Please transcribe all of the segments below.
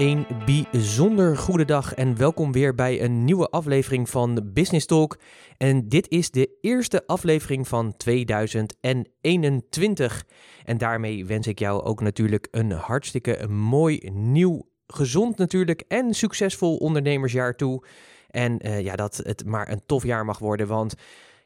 Een bijzonder goede dag en welkom weer bij een nieuwe aflevering van Business Talk. En dit is de eerste aflevering van 2021. En daarmee wens ik jou ook natuurlijk een hartstikke mooi, nieuw, gezond natuurlijk en succesvol ondernemersjaar toe. En uh, ja, dat het maar een tof jaar mag worden, want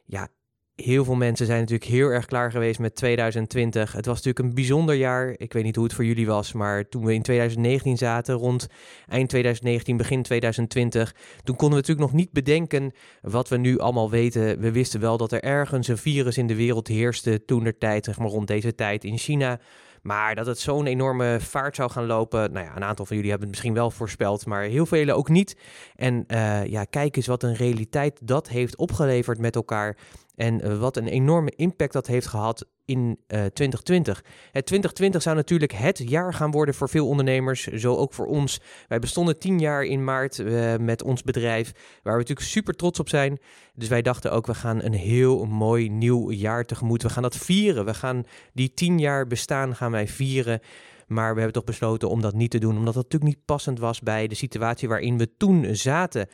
ja, heel veel mensen zijn natuurlijk heel erg klaar geweest met 2020. Het was natuurlijk een bijzonder jaar. Ik weet niet hoe het voor jullie was, maar toen we in 2019 zaten, rond eind 2019, begin 2020, toen konden we natuurlijk nog niet bedenken wat we nu allemaal weten. We wisten wel dat er ergens een virus in de wereld heerste toen er tijd, zeg maar rond deze tijd in China. Maar dat het zo'n enorme vaart zou gaan lopen, nou ja, een aantal van jullie hebben het misschien wel voorspeld, maar heel velen ook niet. En uh, ja, kijk eens wat een realiteit dat heeft opgeleverd met elkaar. En uh, wat een enorme impact dat heeft gehad in uh, 2020. Het 2020 zou natuurlijk het jaar gaan worden voor veel ondernemers, zo ook voor ons. Wij bestonden tien jaar in maart uh, met ons bedrijf, waar we natuurlijk super trots op zijn. Dus wij dachten ook, we gaan een heel mooi nieuw jaar tegemoet. We gaan dat vieren. We gaan die tien jaar bestaan gaan wij vieren. Maar we hebben toch besloten om dat niet te doen, omdat dat natuurlijk niet passend was bij de situatie waarin we toen zaten.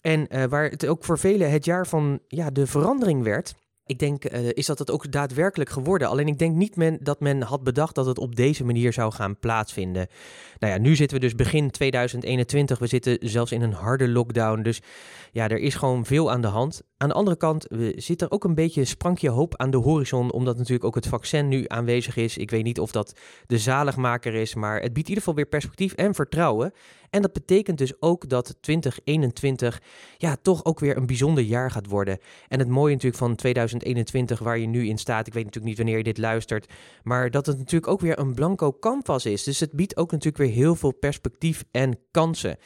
En uh, waar het ook voor velen het jaar van ja, de verandering werd. Ik denk, uh, is dat het ook daadwerkelijk geworden. Alleen ik denk niet men, dat men had bedacht dat het op deze manier zou gaan plaatsvinden. Nou ja, nu zitten we dus begin 2021. We zitten zelfs in een harde lockdown. Dus ja, er is gewoon veel aan de hand. Aan de andere kant zit er ook een beetje sprankje hoop aan de horizon. Omdat natuurlijk ook het vaccin nu aanwezig is. Ik weet niet of dat de zaligmaker is. Maar het biedt in ieder geval weer perspectief en vertrouwen. En dat betekent dus ook dat 2021 ja, toch ook weer een bijzonder jaar gaat worden. En het mooie natuurlijk van 2021 waar je nu in staat, ik weet natuurlijk niet wanneer je dit luistert, maar dat het natuurlijk ook weer een blanco canvas is. Dus het biedt ook natuurlijk weer heel veel perspectief en kansen.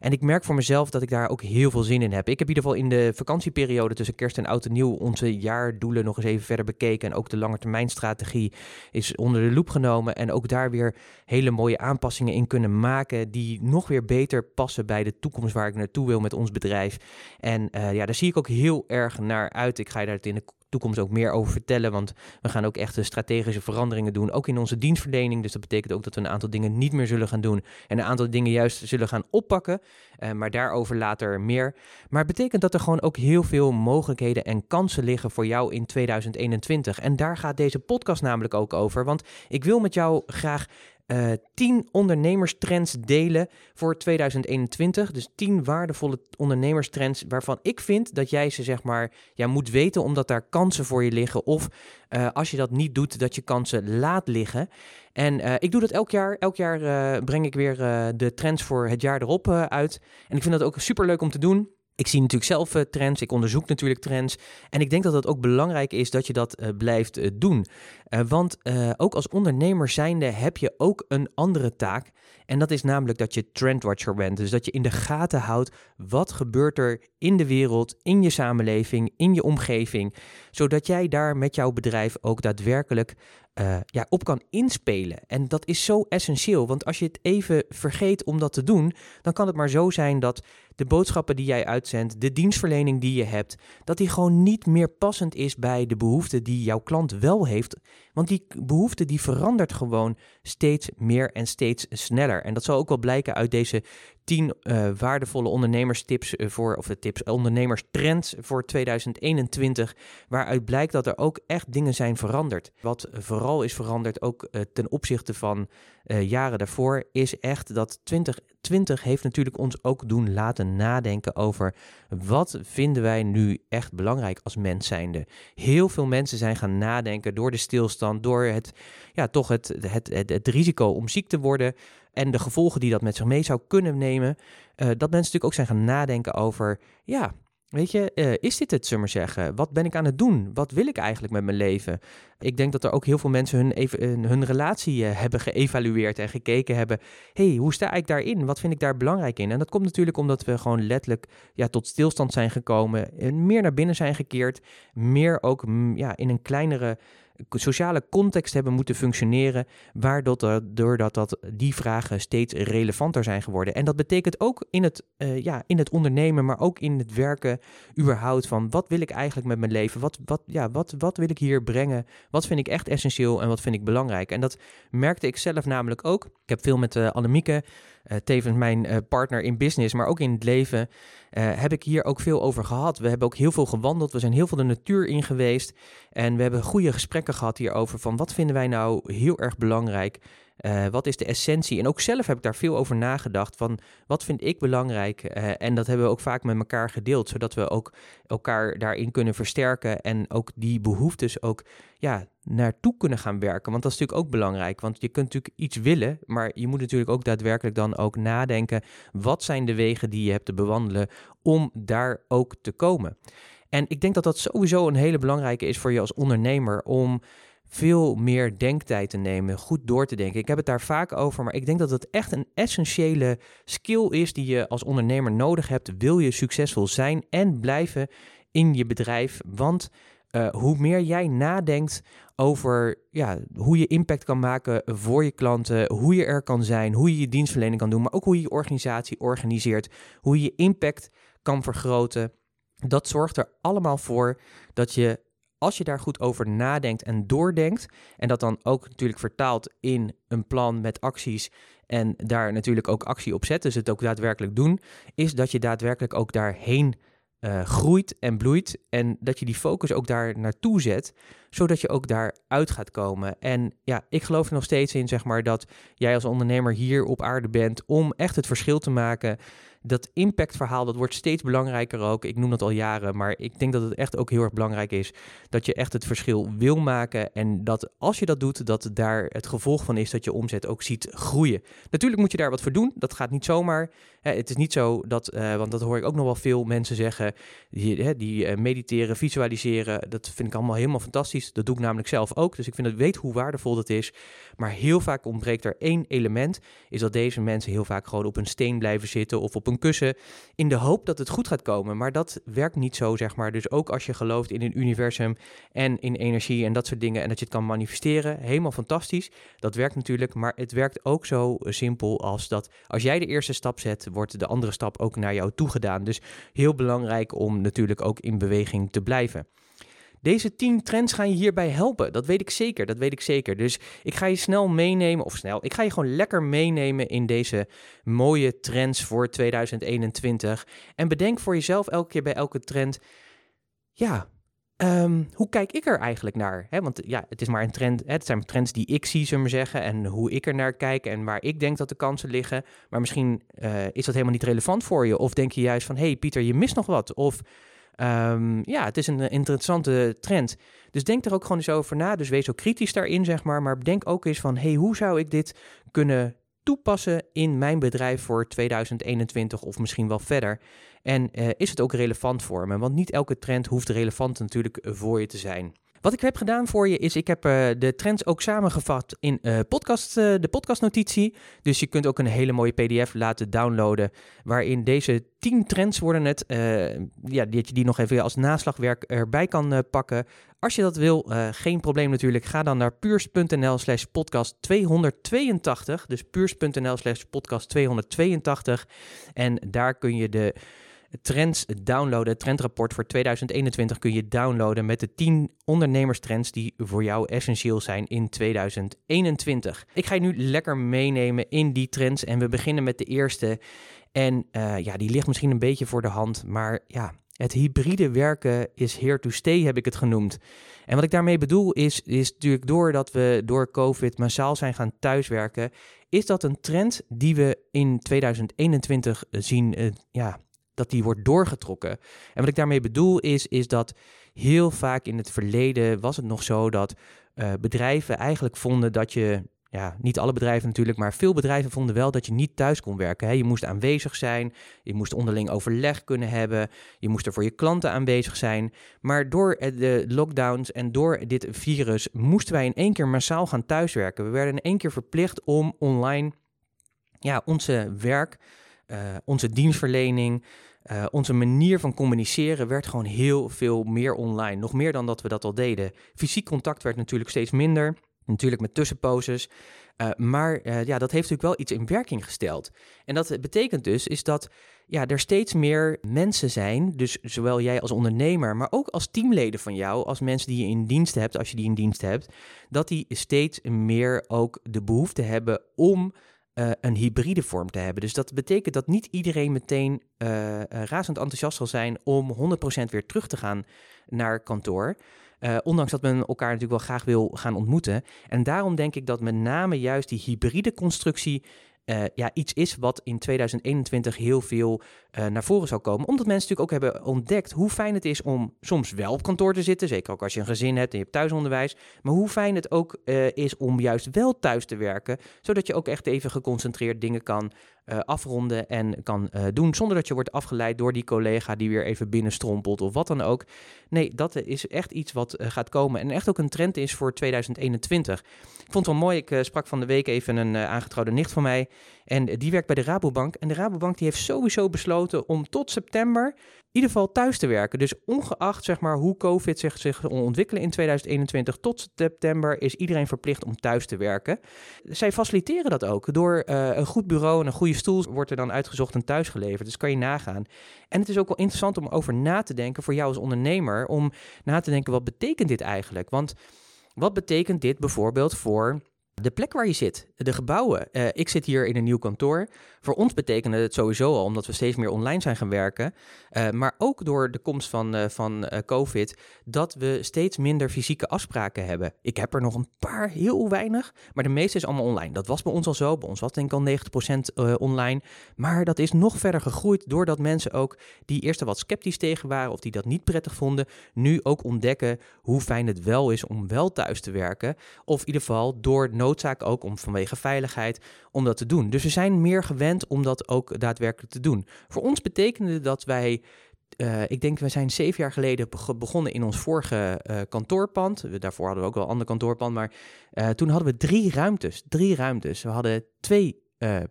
En ik merk voor mezelf dat ik daar ook heel veel zin in heb. Ik heb in ieder geval in de vakantieperiode tussen kerst en oud en nieuw onze jaardoelen nog eens even verder bekeken. En ook de langetermijnstrategie is onder de loep genomen. En ook daar weer hele mooie aanpassingen in kunnen maken die nog weer beter passen bij de toekomst waar ik naartoe wil met ons bedrijf. En uh, ja, daar zie ik ook heel erg naar uit. Ik ga je daar het in de toekomst ook meer over vertellen. Want we gaan ook echt strategische veranderingen doen. Ook in onze dienstverlening. Dus dat betekent ook dat we een aantal dingen niet meer zullen gaan doen. En een aantal dingen juist zullen gaan oppakken. Uh, maar daarover later meer. Maar het betekent dat er gewoon ook heel veel mogelijkheden en kansen liggen voor jou in 2021. En daar gaat deze podcast namelijk ook over. Want ik wil met jou graag uh, 10 ondernemerstrends delen voor 2021. Dus 10 waardevolle ondernemerstrends waarvan ik vind dat jij ze zeg maar ja, moet weten omdat daar kansen voor je liggen. Of uh, als je dat niet doet, dat je kansen laat liggen. En uh, ik doe dat elk jaar. Elk jaar breng ik weer de trends voor het jaar erop uit. En ik vind dat ook super leuk om te doen. Ik zie natuurlijk zelf uh, trends, ik onderzoek natuurlijk trends. En ik denk dat het ook belangrijk is dat je dat uh, blijft uh, doen. want ook als ondernemer zijnde heb je ook een andere taak. En dat is namelijk dat je trendwatcher bent. Dus dat je in de gaten houdt wat gebeurt er in de wereld, in je samenleving, in je omgeving. Zodat jij daar met jouw bedrijf ook daadwerkelijk uh, ja, op kan inspelen. En dat is zo essentieel, want als je het even vergeet om dat te doen, dan kan het maar zo zijn dat de boodschappen die jij uitzendt, de dienstverlening die je hebt, dat die gewoon niet meer passend is bij de behoeften die jouw klant wel heeft. Want die behoefte die verandert gewoon steeds meer en steeds sneller. En dat zal ook wel blijken uit deze 10 uh, waardevolle ondernemerstips voor, of de tips ondernemerstrends voor 2021, waaruit blijkt dat er ook echt dingen zijn veranderd. Wat vooral is veranderd, ook uh, ten opzichte van jaren daarvoor, is echt dat 2020 heeft natuurlijk ons ook doen laten nadenken over wat vinden wij nu echt belangrijk als mens zijnde. Heel veel mensen zijn gaan nadenken door de stilstand, door het, ja, toch het, het, het risico om ziek te worden en de gevolgen die dat met zich mee zou kunnen nemen, uh, dat mensen natuurlijk ook zijn gaan nadenken over, ja, weet je, uh, is dit het, zullen zeggen? Wat ben ik aan het doen? Wat wil ik eigenlijk met mijn leven? Ik denk dat er ook heel veel mensen hun, even, hun relatie hebben geëvalueerd en gekeken hebben, hey, hoe sta ik daarin? Wat vind ik daar belangrijk in? En dat komt natuurlijk omdat we gewoon letterlijk ja, tot stilstand zijn gekomen, en meer naar binnen zijn gekeerd, meer ook mm, ja, in een kleinere sociale context hebben moeten functioneren, waardoor doordat dat die vragen steeds relevanter zijn geworden. En dat betekent ook in het, uh, ja, in het ondernemen, maar ook in het werken überhaupt van wat wil ik eigenlijk met mijn leven? Wat, wat, ja, wat, wat wil ik hier brengen? Wat vind ik echt essentieel en wat vind ik belangrijk? En dat merkte ik zelf namelijk ook. Ik heb veel met uh, uh, tevens mijn uh, partner in business, maar ook in het leven, uh, heb ik hier ook veel over gehad. We hebben ook heel veel gewandeld, we zijn heel veel de natuur in geweest en we hebben goede gesprekken gehad hierover van wat vinden wij nou heel erg belangrijk. Uh, wat is de essentie? En ook zelf heb ik daar veel over nagedacht. Van wat vind ik belangrijk? Uh, en dat hebben we ook vaak met elkaar gedeeld, zodat we ook elkaar daarin kunnen versterken. En ook die behoeftes ook ja, naartoe kunnen gaan werken. Want dat is natuurlijk ook belangrijk. Want je kunt natuurlijk iets willen, maar je moet natuurlijk ook daadwerkelijk dan ook nadenken. Wat zijn de wegen die je hebt te bewandelen om daar ook te komen? En ik denk dat dat sowieso een hele belangrijke is voor je als ondernemer om veel meer denktijd te nemen, goed door te denken. Ik heb het daar vaak over, maar ik denk dat het echt een essentiële skill is die je als ondernemer nodig hebt. Wil je succesvol zijn en blijven in je bedrijf? Want uh, hoe meer jij nadenkt over ja, hoe je impact kan maken voor je klanten, hoe je er kan zijn, hoe je je dienstverlening kan doen, maar ook hoe je je organisatie organiseert, hoe je je impact kan vergroten. Dat zorgt er allemaal voor dat je als je daar goed over nadenkt en doordenkt, en dat dan ook natuurlijk vertaalt in een plan met acties en daar natuurlijk ook actie op zet, dus het ook daadwerkelijk doen, is dat je daadwerkelijk ook daarheen uh, groeit en bloeit en dat je die focus ook daar naartoe zet, zodat je ook daaruit gaat komen. En ja, ik geloof er nog steeds in, zeg maar, dat jij als ondernemer hier op aarde bent om echt het verschil te maken dat impactverhaal, dat wordt steeds belangrijker ook. Ik noem dat al jaren, maar ik denk dat het echt ook heel erg belangrijk is dat je echt het verschil wil maken. En dat als je dat doet, dat daar het gevolg van is dat je omzet ook ziet groeien. Natuurlijk moet je daar wat voor doen. Dat gaat niet zomaar. het is niet zo dat, uh, want dat hoor ik ook nog wel veel mensen zeggen, die, die uh, mediteren, visualiseren. Dat vind ik allemaal helemaal fantastisch. Dat doe ik namelijk zelf ook. Dus ik vind het weet hoe waardevol dat is. Maar heel vaak ontbreekt er één element, is dat deze mensen heel vaak gewoon op een steen blijven zitten of op een kussen in de hoop dat het goed gaat komen. Maar dat werkt niet zo, zeg maar. Dus ook als je gelooft in een universum en in energie en dat soort dingen en dat je het kan manifesteren, helemaal fantastisch. Dat werkt natuurlijk, maar het werkt ook zo simpel als dat als jij de eerste stap zet, wordt de andere stap ook naar jou toegedaan. Dus heel belangrijk om natuurlijk ook in beweging te blijven. Deze 10 trends gaan je hierbij helpen. Dat weet ik zeker. Dat weet ik zeker. Dus ik ga je snel meenemen, of snel, ik ga je gewoon lekker meenemen in deze mooie trends voor 2021. En bedenk voor jezelf elke keer bij elke trend, ja, Um, hoe kijk ik er eigenlijk naar? Want ja, het is maar een trend. Het zijn trends die ik zie, zullen we zeggen. En hoe ik er naar kijk en waar ik denk dat de kansen liggen. Maar misschien uh, is dat helemaal niet relevant voor je. Of denk je juist van: hé hey Pieter, je mist nog wat. Of Um, ja, het is een interessante trend. Dus denk er ook gewoon eens over na. Dus wees ook kritisch daarin, zeg maar. Maar denk ook eens van, hey, hoe zou ik dit kunnen toepassen in mijn bedrijf voor 2021 of misschien wel verder? En uh, is het ook relevant voor me? Want niet elke trend hoeft relevant natuurlijk voor je te zijn. Wat ik heb gedaan voor je is, ik heb uh, de trends ook samengevat in uh, podcast, uh, de podcastnotitie. Dus je kunt ook een hele mooie pdf laten downloaden, waarin deze 10 trends worden het, ja, dat je die nog even als naslagwerk erbij kan pakken. Als je dat wil, geen probleem natuurlijk, ga dan naar puurs.nl slash podcast 282. Dus puurs.nl slash podcast 282. En daar kun je de trends downloaden. Het trendrapport voor 2021 kun je downloaden met de 10 ondernemerstrends die voor jou essentieel zijn in 2021. Ik ga je nu lekker meenemen in die trends en we beginnen met de eerste. En ja, die ligt misschien een beetje voor de hand, maar ja, het hybride werken is here to stay, heb ik het genoemd. En wat ik daarmee bedoel is, is natuurlijk doordat we door COVID massaal zijn gaan thuiswerken, is dat een trend die we in 2021 zien, uh, ja, dat die wordt doorgetrokken. En wat ik daarmee bedoel is, is dat heel vaak in het verleden was het nog zo dat uh, bedrijven eigenlijk vonden dat je ja, niet alle bedrijven natuurlijk, maar veel bedrijven vonden wel dat je niet thuis kon werken. Je moest aanwezig zijn, je moest onderling overleg kunnen hebben, je moest er voor je klanten aanwezig zijn. Maar door de lockdowns en door dit virus moesten wij in één keer massaal gaan thuiswerken. We werden in één keer verplicht om online ja, onze werk, uh, onze dienstverlening, uh, onze manier van communiceren werd gewoon heel veel meer online. Nog meer dan dat we dat al deden. Fysiek contact werd natuurlijk steeds minder. Natuurlijk met tussenposes. Uh, maar ja, dat heeft natuurlijk wel iets in werking gesteld. En dat betekent dus is dat ja, er steeds meer mensen zijn, dus zowel jij als ondernemer, maar ook als teamleden van jou, als mensen die je in dienst hebt, als je die in dienst hebt, dat die steeds meer ook de behoefte hebben om uh, een hybride vorm te hebben. Dus dat betekent dat niet iedereen meteen razend enthousiast zal zijn om 100% weer terug te gaan naar kantoor. Ondanks dat men elkaar natuurlijk wel graag wil gaan ontmoeten. En daarom denk ik dat met name juist die hybride constructie uh, ja, iets is wat in 2021 heel veel uh, naar voren zou komen. Omdat mensen natuurlijk ook hebben ontdekt hoe fijn het is om soms wel op kantoor te zitten. Zeker ook als je een gezin hebt en je hebt thuisonderwijs. Maar hoe fijn het ook uh, is om juist wel thuis te werken. Zodat je ook echt even geconcentreerd dingen kan uh, afronden en kan uh, doen. Zonder dat je wordt afgeleid door die collega die weer even binnenstrompelt of wat dan ook. Nee, dat is echt iets wat gaat komen. En echt ook een trend is voor 2021. Ik vond het wel mooi. Ik sprak van de week even een aangetrouwde nicht van mij. En die werkt bij de Rabobank. En de Rabobank die heeft sowieso besloten om tot september in ieder geval thuis te werken. Dus ongeacht zeg maar, hoe COVID zich, zich ontwikkelen in 2021 tot september is iedereen verplicht om thuis te werken. Zij faciliteren dat ook. Door uh, een goed bureau en een goede stoel wordt er dan uitgezocht en thuis geleverd. Dus kan je nagaan. En het is ook wel interessant om over na te denken voor jou als ondernemer. Om na te denken, wat betekent dit eigenlijk? Want wat betekent dit bijvoorbeeld voor de plek waar je zit, de gebouwen. Uh, ik zit hier in een nieuw kantoor. Voor ons betekende het sowieso al, omdat we steeds meer online zijn gaan werken, uh, maar ook door de komst van, uh, van COVID, dat we steeds minder fysieke afspraken hebben. Ik heb er nog een paar, heel weinig, maar de meeste is allemaal online. Dat was bij ons al zo, bij ons was denk ik al 90% online, maar dat is nog verder gegroeid doordat mensen ook die eerst er wat sceptisch tegen waren of die dat niet prettig vonden, nu ook ontdekken hoe fijn het wel is om wel thuis te werken. Of in ieder geval door ook om vanwege veiligheid om dat te doen. Dus we zijn meer gewend om dat ook daadwerkelijk te doen. Voor ons betekende dat wij uh, ik denk, we zijn zeven jaar geleden begonnen in ons vorige uh, kantoorpand. Daarvoor hadden we ook wel ander kantoorpand, maar uh, toen hadden we drie ruimtes. Drie ruimtes. We hadden twee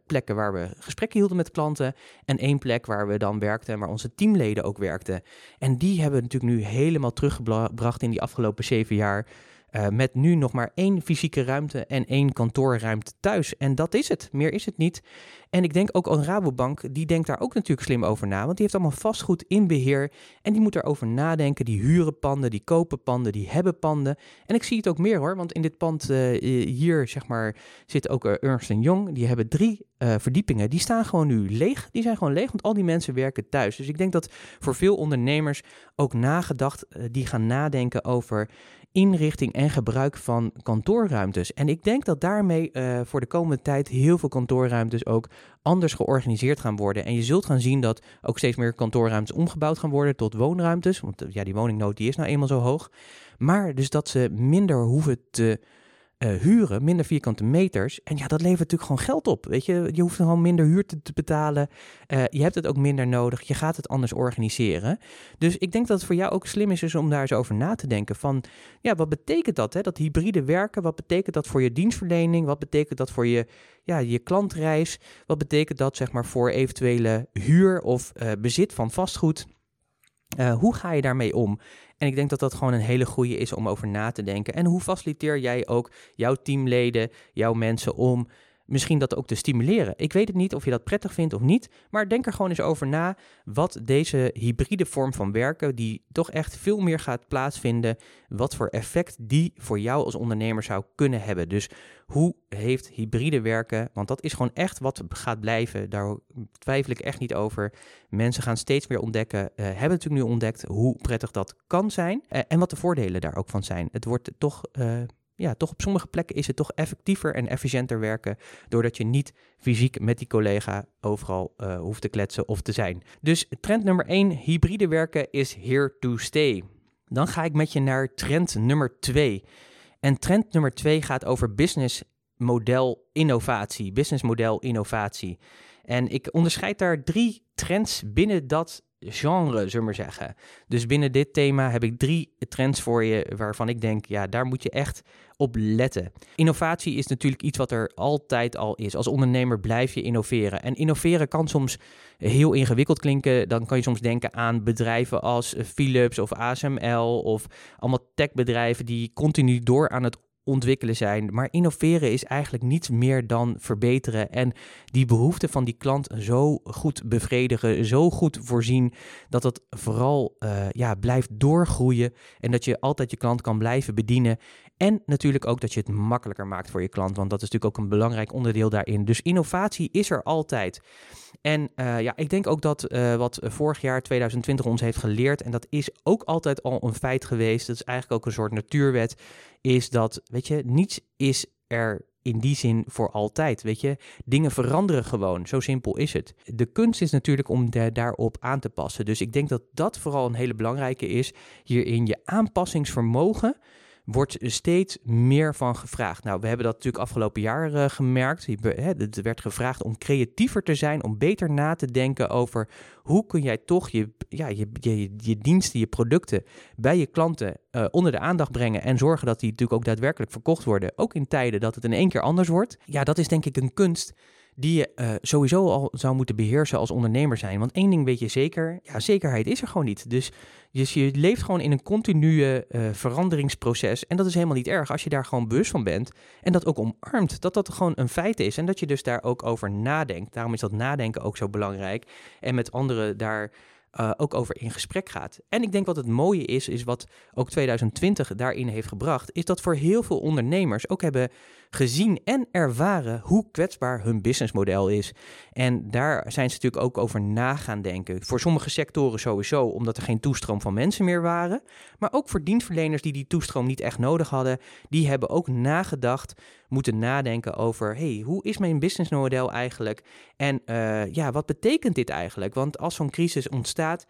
plekken waar we gesprekken hielden met klanten en één plek waar we dan werkten en waar onze teamleden ook werkten. En die hebben we natuurlijk nu helemaal teruggebracht in die afgelopen zeven jaar. Uh, met nu nog maar één fysieke ruimte en één kantoorruimte thuis. En dat is het. Meer is het niet. En ik denk ook aan Rabobank, die denkt daar ook natuurlijk slim over na. Want die heeft allemaal vastgoed in beheer. En die moet erover nadenken. Die huren panden, die kopen panden, die hebben panden. En ik zie het ook meer hoor. Want in dit pand uh, hier, zeg maar, zit ook uh, Ernst Young. Die hebben drie verdiepingen. Die staan gewoon nu leeg. Die zijn gewoon leeg, want al die mensen werken thuis. Dus ik denk dat voor veel ondernemers ook nagedacht, die gaan nadenken over inrichting en gebruik van kantoorruimtes. En ik denk dat daarmee uh, voor de komende tijd heel veel kantoorruimtes ook anders georganiseerd gaan worden. En je zult gaan zien dat ook steeds meer kantoorruimtes omgebouwd gaan worden tot woonruimtes. Want uh, ja, die woningnood die is nou eenmaal zo hoog. Maar dus dat ze minder hoeven te uh, huren, minder vierkante meters. En ja, dat levert natuurlijk gewoon geld op. Weet je, je hoeft gewoon minder huur te, betalen. Uh, je hebt het ook minder nodig. Je gaat het anders organiseren. Dus ik denk dat het voor jou ook slim is dus om daar eens over na te denken. Van ja, wat betekent dat? Hè? Dat hybride werken. Wat betekent dat voor je dienstverlening? Wat betekent dat voor je, ja, je klantreis? Wat betekent dat zeg maar voor eventuele huur of uh, bezit van vastgoed? Hoe ga je daarmee om? En ik denk dat dat gewoon een hele goede is om over na te denken. En hoe faciliteer jij ook jouw teamleden, jouw mensen om misschien dat ook te stimuleren. Ik weet het niet of je dat prettig vindt of niet, maar denk er gewoon eens over na wat deze hybride vorm van werken, die toch echt veel meer gaat plaatsvinden, wat voor effect die voor jou als ondernemer zou kunnen hebben. Dus hoe heeft hybride werken, want dat is gewoon echt wat gaat blijven, daar twijfel ik echt niet over. Mensen gaan steeds meer ontdekken, uh, hebben natuurlijk nu ontdekt hoe prettig dat kan zijn uh, en wat de voordelen daar ook van zijn. Het wordt toch... Uh, ja, toch op sommige plekken is het toch effectiever en efficiënter werken. Doordat je niet fysiek met die collega overal uh, hoeft te kletsen of te zijn. Dus trend nummer 1, hybride werken is here to stay. Dan ga ik met je naar trend nummer 2. En trend nummer 2 gaat over business model innovatie. Business model innovatie. En ik onderscheid daar drie trends binnen dat genre, zullen we maar zeggen. Dus binnen dit thema heb ik drie trends voor je waarvan ik denk, ja, daar moet je echt op letten. Innovatie is natuurlijk iets wat er altijd al is. Als ondernemer blijf je innoveren. En innoveren kan soms heel ingewikkeld klinken. Dan kan je soms denken aan bedrijven als Philips of ASML of allemaal techbedrijven die continu door aan het ontwikkelen zijn. Maar innoveren is eigenlijk niets meer dan verbeteren en die behoeften van die klant zo goed bevredigen, zo goed voorzien dat het vooral uh, ja, blijft doorgroeien en dat je altijd je klant kan blijven bedienen. En natuurlijk ook dat je het makkelijker maakt voor je klant, want dat is natuurlijk ook een belangrijk onderdeel daarin. Dus innovatie is er altijd. En uh, ja, ik denk ook dat uh, wat vorig jaar 2020 ons heeft geleerd, en dat is ook altijd al een feit geweest, dat is eigenlijk ook een soort natuurwet, is dat, weet je, niets is er in die zin voor altijd. Weet je, dingen veranderen gewoon. Zo simpel is het. De kunst is natuurlijk om de, daarop aan te passen. Dus ik denk dat dat vooral een hele belangrijke is. Hierin je aanpassingsvermogen wordt steeds meer van gevraagd. Nou, we hebben dat natuurlijk afgelopen jaar uh, gemerkt. Het werd gevraagd om creatiever te zijn, om beter na te denken over hoe kun jij toch je, ja, je, je, je diensten, je producten bij je klanten uh, onder de aandacht brengen en zorgen dat die natuurlijk ook daadwerkelijk verkocht worden, ook in tijden dat het in één keer anders wordt. Ja, dat is denk ik een kunst die je uh, sowieso al zou moeten beheersen als ondernemer zijn. Want één ding weet je zeker, ja, zekerheid is er gewoon niet. Dus, dus je leeft gewoon in een continue uh, veranderingsproces. En dat is helemaal niet erg als je daar gewoon bewust van bent. En dat ook omarmt, dat dat gewoon een feit is. En dat je dus daar ook over nadenkt. Daarom is dat nadenken ook zo belangrijk. En met anderen daar uh, ook over in gesprek gaat. En ik denk wat het mooie is, is wat ook 2020 daarin heeft gebracht, is dat voor heel veel ondernemers ook hebben gezien en ervaren hoe kwetsbaar hun businessmodel is. En daar zijn ze natuurlijk ook over na gaan denken. Voor sommige sectoren sowieso, omdat er geen toestroom van mensen meer waren. Maar ook voor dienstverleners die die toestroom niet echt nodig hadden, die hebben ook nagedacht, moeten nadenken over, hey, hoe is mijn businessmodel eigenlijk? En uh, ja, wat betekent dit eigenlijk? Want als zo'n crisis ontstaat,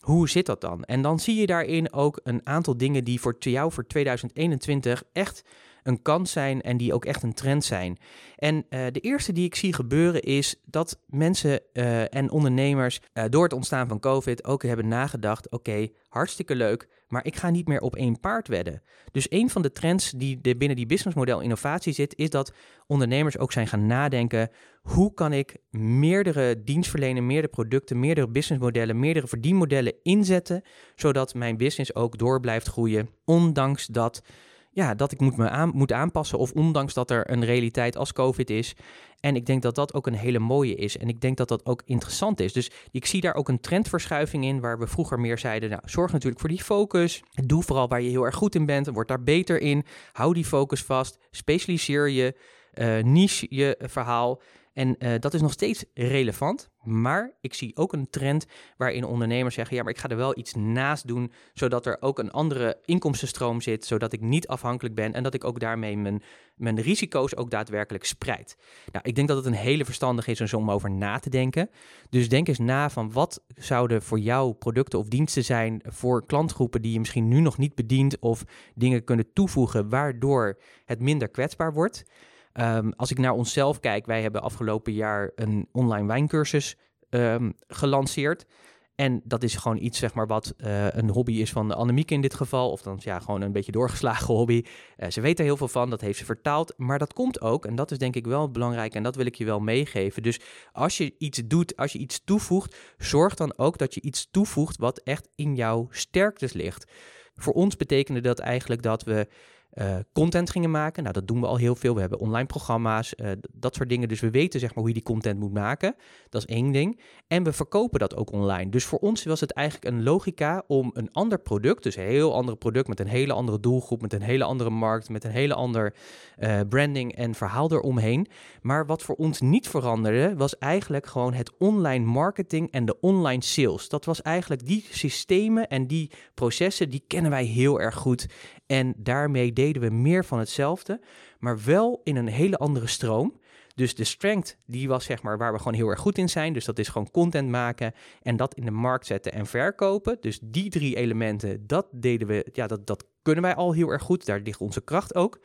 hoe zit dat dan? En dan zie je daarin ook een aantal dingen die voor jou voor 2021 echt een kans zijn en die ook echt een trend zijn. En uh, de eerste die ik zie gebeuren is dat mensen uh, en ondernemers uh, door het ontstaan van COVID ook hebben nagedacht: oké, hartstikke leuk, maar ik ga niet meer op één paard wedden. Dus een van de trends die de, binnen die businessmodel innovatie zit, is dat ondernemers ook zijn gaan nadenken: hoe kan ik meerdere dienstverlenen, meerdere producten, meerdere businessmodellen, meerdere verdienmodellen inzetten, zodat mijn business ook door blijft groeien, ondanks dat ja, dat ik moet me aan, moet aanpassen. Of ondanks dat er een realiteit als COVID is. En ik denk dat dat ook een hele mooie is. En ik denk dat dat ook interessant is. Dus ik zie daar ook een trendverschuiving in. Waar we vroeger meer zeiden. Nou, zorg natuurlijk voor die focus. Doe vooral waar je heel erg goed in bent. Word daar beter in. Hou die focus vast. Specialiseer je. Uh, niche je verhaal. En uh, dat is nog steeds relevant. Maar ik zie ook een trend waarin ondernemers zeggen: ja, maar ik ga er wel iets naast doen, zodat er ook een andere inkomstenstroom zit, zodat ik niet afhankelijk ben en dat ik ook daarmee mijn, mijn risico's ook daadwerkelijk spreid. Nou, ik denk dat het een hele verstandig is om over na te denken. Dus denk eens na van wat zouden voor jou producten of diensten zijn voor klantgroepen die je misschien nu nog niet bedient of dingen kunnen toevoegen waardoor het minder kwetsbaar wordt. Um, als ik naar onszelf kijk, wij hebben afgelopen jaar een online wijncursus um, gelanceerd. En dat is gewoon iets, zeg maar, wat uh, een hobby is van Annemiek in dit geval. Of dan ja, gewoon een beetje doorgeslagen hobby. Uh, ze weet er heel veel van, dat heeft ze vertaald. Maar dat komt ook, en dat is denk ik wel belangrijk en dat wil ik je wel meegeven. Dus als je iets doet, als je iets toevoegt, zorg dan ook dat je iets toevoegt wat echt in jouw sterktes ligt. Voor ons betekende dat eigenlijk dat we uh, content gingen maken. Nou, dat doen we al heel veel. We hebben online programma's, uh, dat soort dingen. Dus we weten zeg maar hoe je die content moet maken. Dat is één ding. En we verkopen dat ook online. Dus voor ons was het eigenlijk een logica om een ander product, dus een heel ander product met een hele andere doelgroep, met een hele andere markt, met een hele ander uh, branding en verhaal eromheen. Maar wat voor ons niet veranderde, was eigenlijk gewoon het online marketing en de online sales. Dat was eigenlijk die systemen en die processen, die kennen wij heel erg goed. En daarmee deden we meer van hetzelfde, maar wel in een hele andere stroom. Dus de strength, die was zeg maar waar we gewoon heel erg goed in zijn. Dus dat is gewoon content maken en dat in de markt zetten en verkopen. Dus die drie elementen, dat deden we, ja, dat, dat kunnen wij al heel erg goed. Daar ligt onze kracht ook.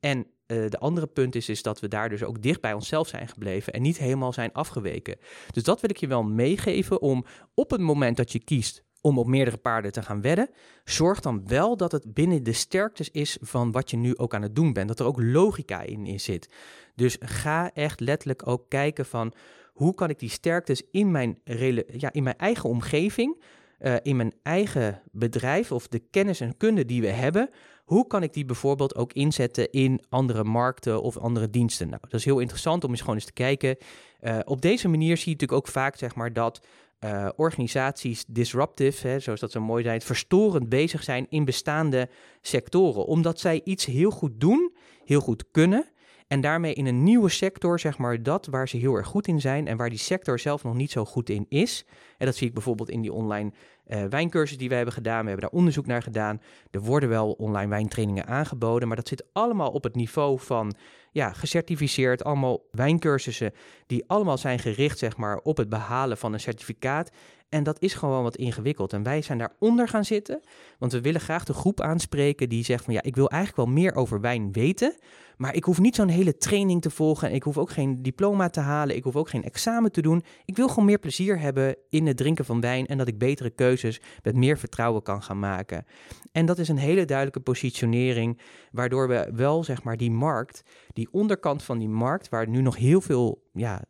En uh, de andere punt is, is dat we daar dus ook dicht bij onszelf zijn gebleven en niet helemaal zijn afgeweken. Dus dat wil ik je wel meegeven om op het moment dat je kiest om op meerdere paarden te gaan wedden, zorg dan wel dat het binnen de sterktes is van wat je nu ook aan het doen bent. Dat er ook logica in, in zit. Dus ga echt letterlijk ook kijken van hoe kan ik die sterktes in mijn, ja, in mijn eigen omgeving, uh, in mijn eigen bedrijf of de kennis en kunde die we hebben, hoe kan ik die bijvoorbeeld ook inzetten in andere markten of andere diensten? Nou, dat is heel interessant om eens gewoon eens te kijken. Uh, op deze manier zie je natuurlijk ook vaak zeg maar, dat uh, organisaties disruptive, hè, zoals dat zo mooi zijn, verstorend bezig zijn in bestaande sectoren. Omdat zij iets heel goed doen, heel goed kunnen. En daarmee in een nieuwe sector, zeg maar, dat waar ze heel erg goed in zijn en waar die sector zelf nog niet zo goed in is. En dat zie ik bijvoorbeeld in die online uh, wijncursus die we hebben gedaan. We hebben daar onderzoek naar gedaan. Er worden wel online wijntrainingen aangeboden, maar dat zit allemaal op het niveau van ja, gecertificeerd. Allemaal wijncursussen die allemaal zijn gericht zeg maar, op het behalen van een certificaat. En dat is gewoon wat ingewikkeld. En wij zijn daaronder gaan zitten, want we willen graag de groep aanspreken die zegt van ja, ik wil eigenlijk wel meer over wijn weten, maar ik hoef niet zo'n hele training te volgen en ik hoef ook geen diploma te halen, ik hoef ook geen examen te doen. Ik wil gewoon meer plezier hebben in het drinken van wijn en dat ik betere keuzes met meer vertrouwen kan gaan maken. En dat is een hele duidelijke positionering, waardoor we wel zeg maar die markt, die onderkant van die markt, waar nu nog heel veel, ja,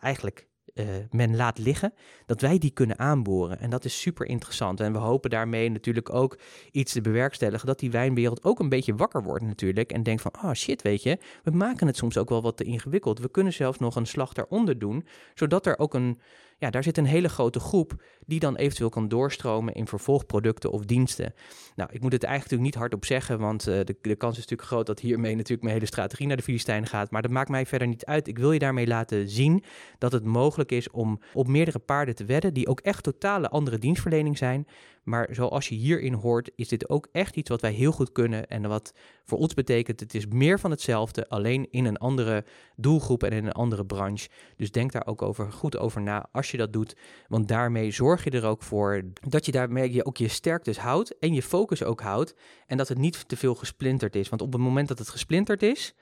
eigenlijk uh, men laat liggen, dat wij die kunnen aanboren. En dat is super interessant. En we hopen daarmee natuurlijk ook iets te bewerkstelligen, dat die wijnwereld ook een beetje wakker wordt natuurlijk. En denkt van, oh shit, weet je, we maken het soms ook wel wat te ingewikkeld. We kunnen zelfs nog een slag daaronder doen, zodat er ook een ja, daar zit een hele grote groep die dan eventueel kan doorstromen in vervolgproducten of diensten. Nou, ik moet het eigenlijk niet hardop zeggen, want uh, de, de kans is natuurlijk groot dat hiermee natuurlijk mijn hele strategie naar de Filistijnen gaat. Maar dat maakt mij verder niet uit. Ik wil je daarmee laten zien dat het mogelijk is om op meerdere paarden te wedden die ook echt totale andere dienstverlening zijn. Maar zoals je hierin hoort, is dit ook echt iets wat wij heel goed kunnen. En wat voor ons betekent, het is meer van hetzelfde, alleen in een andere doelgroep en in een andere branche. Dus denk daar ook over, goed over na als je dat doet. Want daarmee zorg je er ook voor dat je daarmee ook je sterktes houdt en je focus ook houdt. En dat het niet te veel gesplinterd is. Want op het moment dat het gesplinterd is,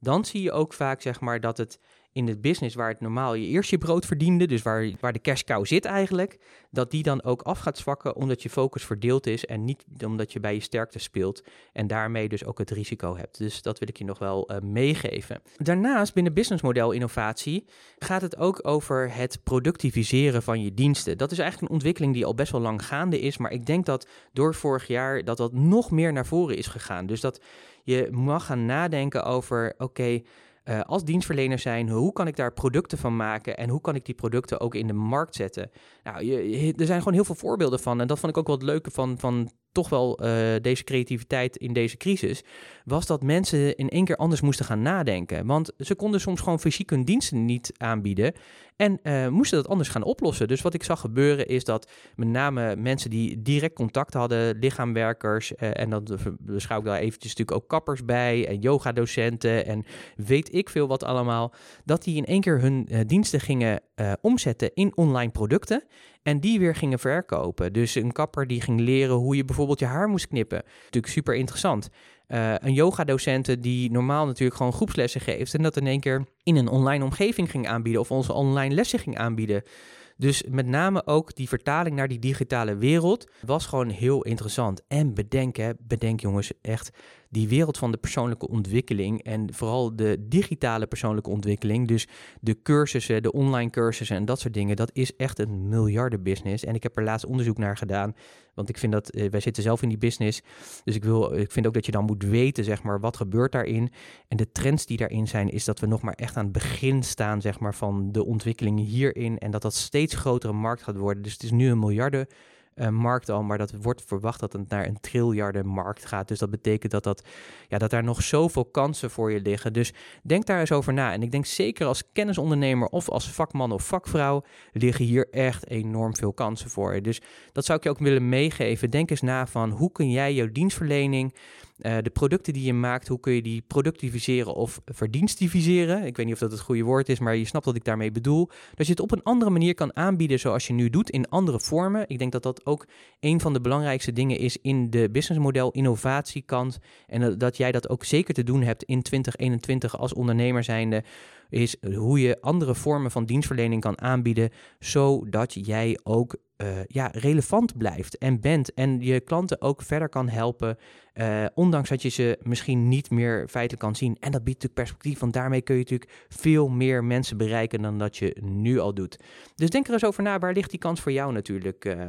dan zie je ook vaak zeg maar dat het in het business waar het normaal je eerst je brood verdiende, dus waar, waar de cash cow zit eigenlijk, dat die dan ook af gaat zwakken omdat je focus verdeeld is en niet omdat je bij je sterkte speelt en daarmee dus ook het risico hebt. Dus dat wil ik je nog wel uh, meegeven. Daarnaast binnen businessmodel innovatie gaat het ook over het productiviseren van je diensten. Dat is eigenlijk een ontwikkeling die al best wel lang gaande is, maar ik denk dat door vorig jaar dat dat nog meer naar voren is gegaan. Dus dat je mag gaan nadenken over, oké, uh, als dienstverlener zijn, hoe kan ik daar producten van maken en hoe kan ik die producten ook in de markt zetten? Nou, je, er zijn gewoon heel veel voorbeelden van en dat vond ik ook wel het leuke van, van toch wel uh, deze creativiteit in deze crisis, was dat mensen in één keer anders moesten gaan nadenken. Want ze konden soms gewoon fysiek hun diensten niet aanbieden en uh, moesten dat anders gaan oplossen. Dus wat ik zag gebeuren is dat met name mensen die direct contact hadden, lichaamwerkers, uh, en dan beschouw ik daar eventjes natuurlijk ook kappers bij en yogadocenten en weet ik veel wat allemaal, dat die in één keer hun diensten gingen omzetten in online producten en die weer gingen verkopen. Dus een kapper die ging leren hoe je bijvoorbeeld je haar moest knippen. Natuurlijk super interessant. Uh, een yogadocenten die normaal natuurlijk gewoon groepslessen geeft. En dat in één keer in een online omgeving ging aanbieden. Of onze online lessen ging aanbieden. Dus met name ook die vertaling naar die digitale wereld was gewoon heel interessant. En bedenk, hè, bedenk jongens, echt die wereld van de persoonlijke ontwikkeling en vooral de digitale persoonlijke ontwikkeling, dus de cursussen, de online cursussen en dat soort dingen, dat is echt een miljardenbusiness. En ik heb er laatst onderzoek naar gedaan, want ik vind dat, eh, wij zitten zelf in die business, dus ik, wil, ik vind ook dat je dan moet weten, zeg maar, wat gebeurt daarin. En de trends die daarin zijn, is dat we nog maar echt aan het begin staan, zeg maar, van de ontwikkeling hierin en dat dat steeds grotere markt gaat worden. Dus het is nu een miljarden uh, markt al, maar dat wordt verwacht dat het naar een triljarden markt gaat. Dus dat betekent dat, dat, ja, dat daar nog zoveel kansen voor je liggen. Dus denk daar eens over na. En ik denk zeker als kennisondernemer of als vakman of vakvrouw liggen hier echt enorm veel kansen voor je. Dus dat zou ik je ook willen meegeven. Denk eens na van hoe kun jij jouw dienstverlening uh, de producten die je maakt, hoe kun je die productiviseren of verdienstiviseren? Ik weet niet of dat het goede woord is, maar je snapt wat ik daarmee bedoel. Dat je het op een andere manier kan aanbieden zoals je nu doet, in andere vormen. Ik denk dat dat ook een van de belangrijkste dingen is in de businessmodel innovatiekant. En dat jij dat ook zeker te doen hebt in 2021 als ondernemer zijnde is hoe je andere vormen van dienstverlening kan aanbieden, zodat jij ook uh, ja, relevant blijft en bent en je klanten ook verder kan helpen, uh, ondanks dat je ze misschien niet meer feitelijk kan zien. En dat biedt natuurlijk perspectief, want daarmee kun je natuurlijk veel meer mensen bereiken dan dat je nu al doet. Dus denk er eens over na, waar ligt die kans voor jou natuurlijk uh,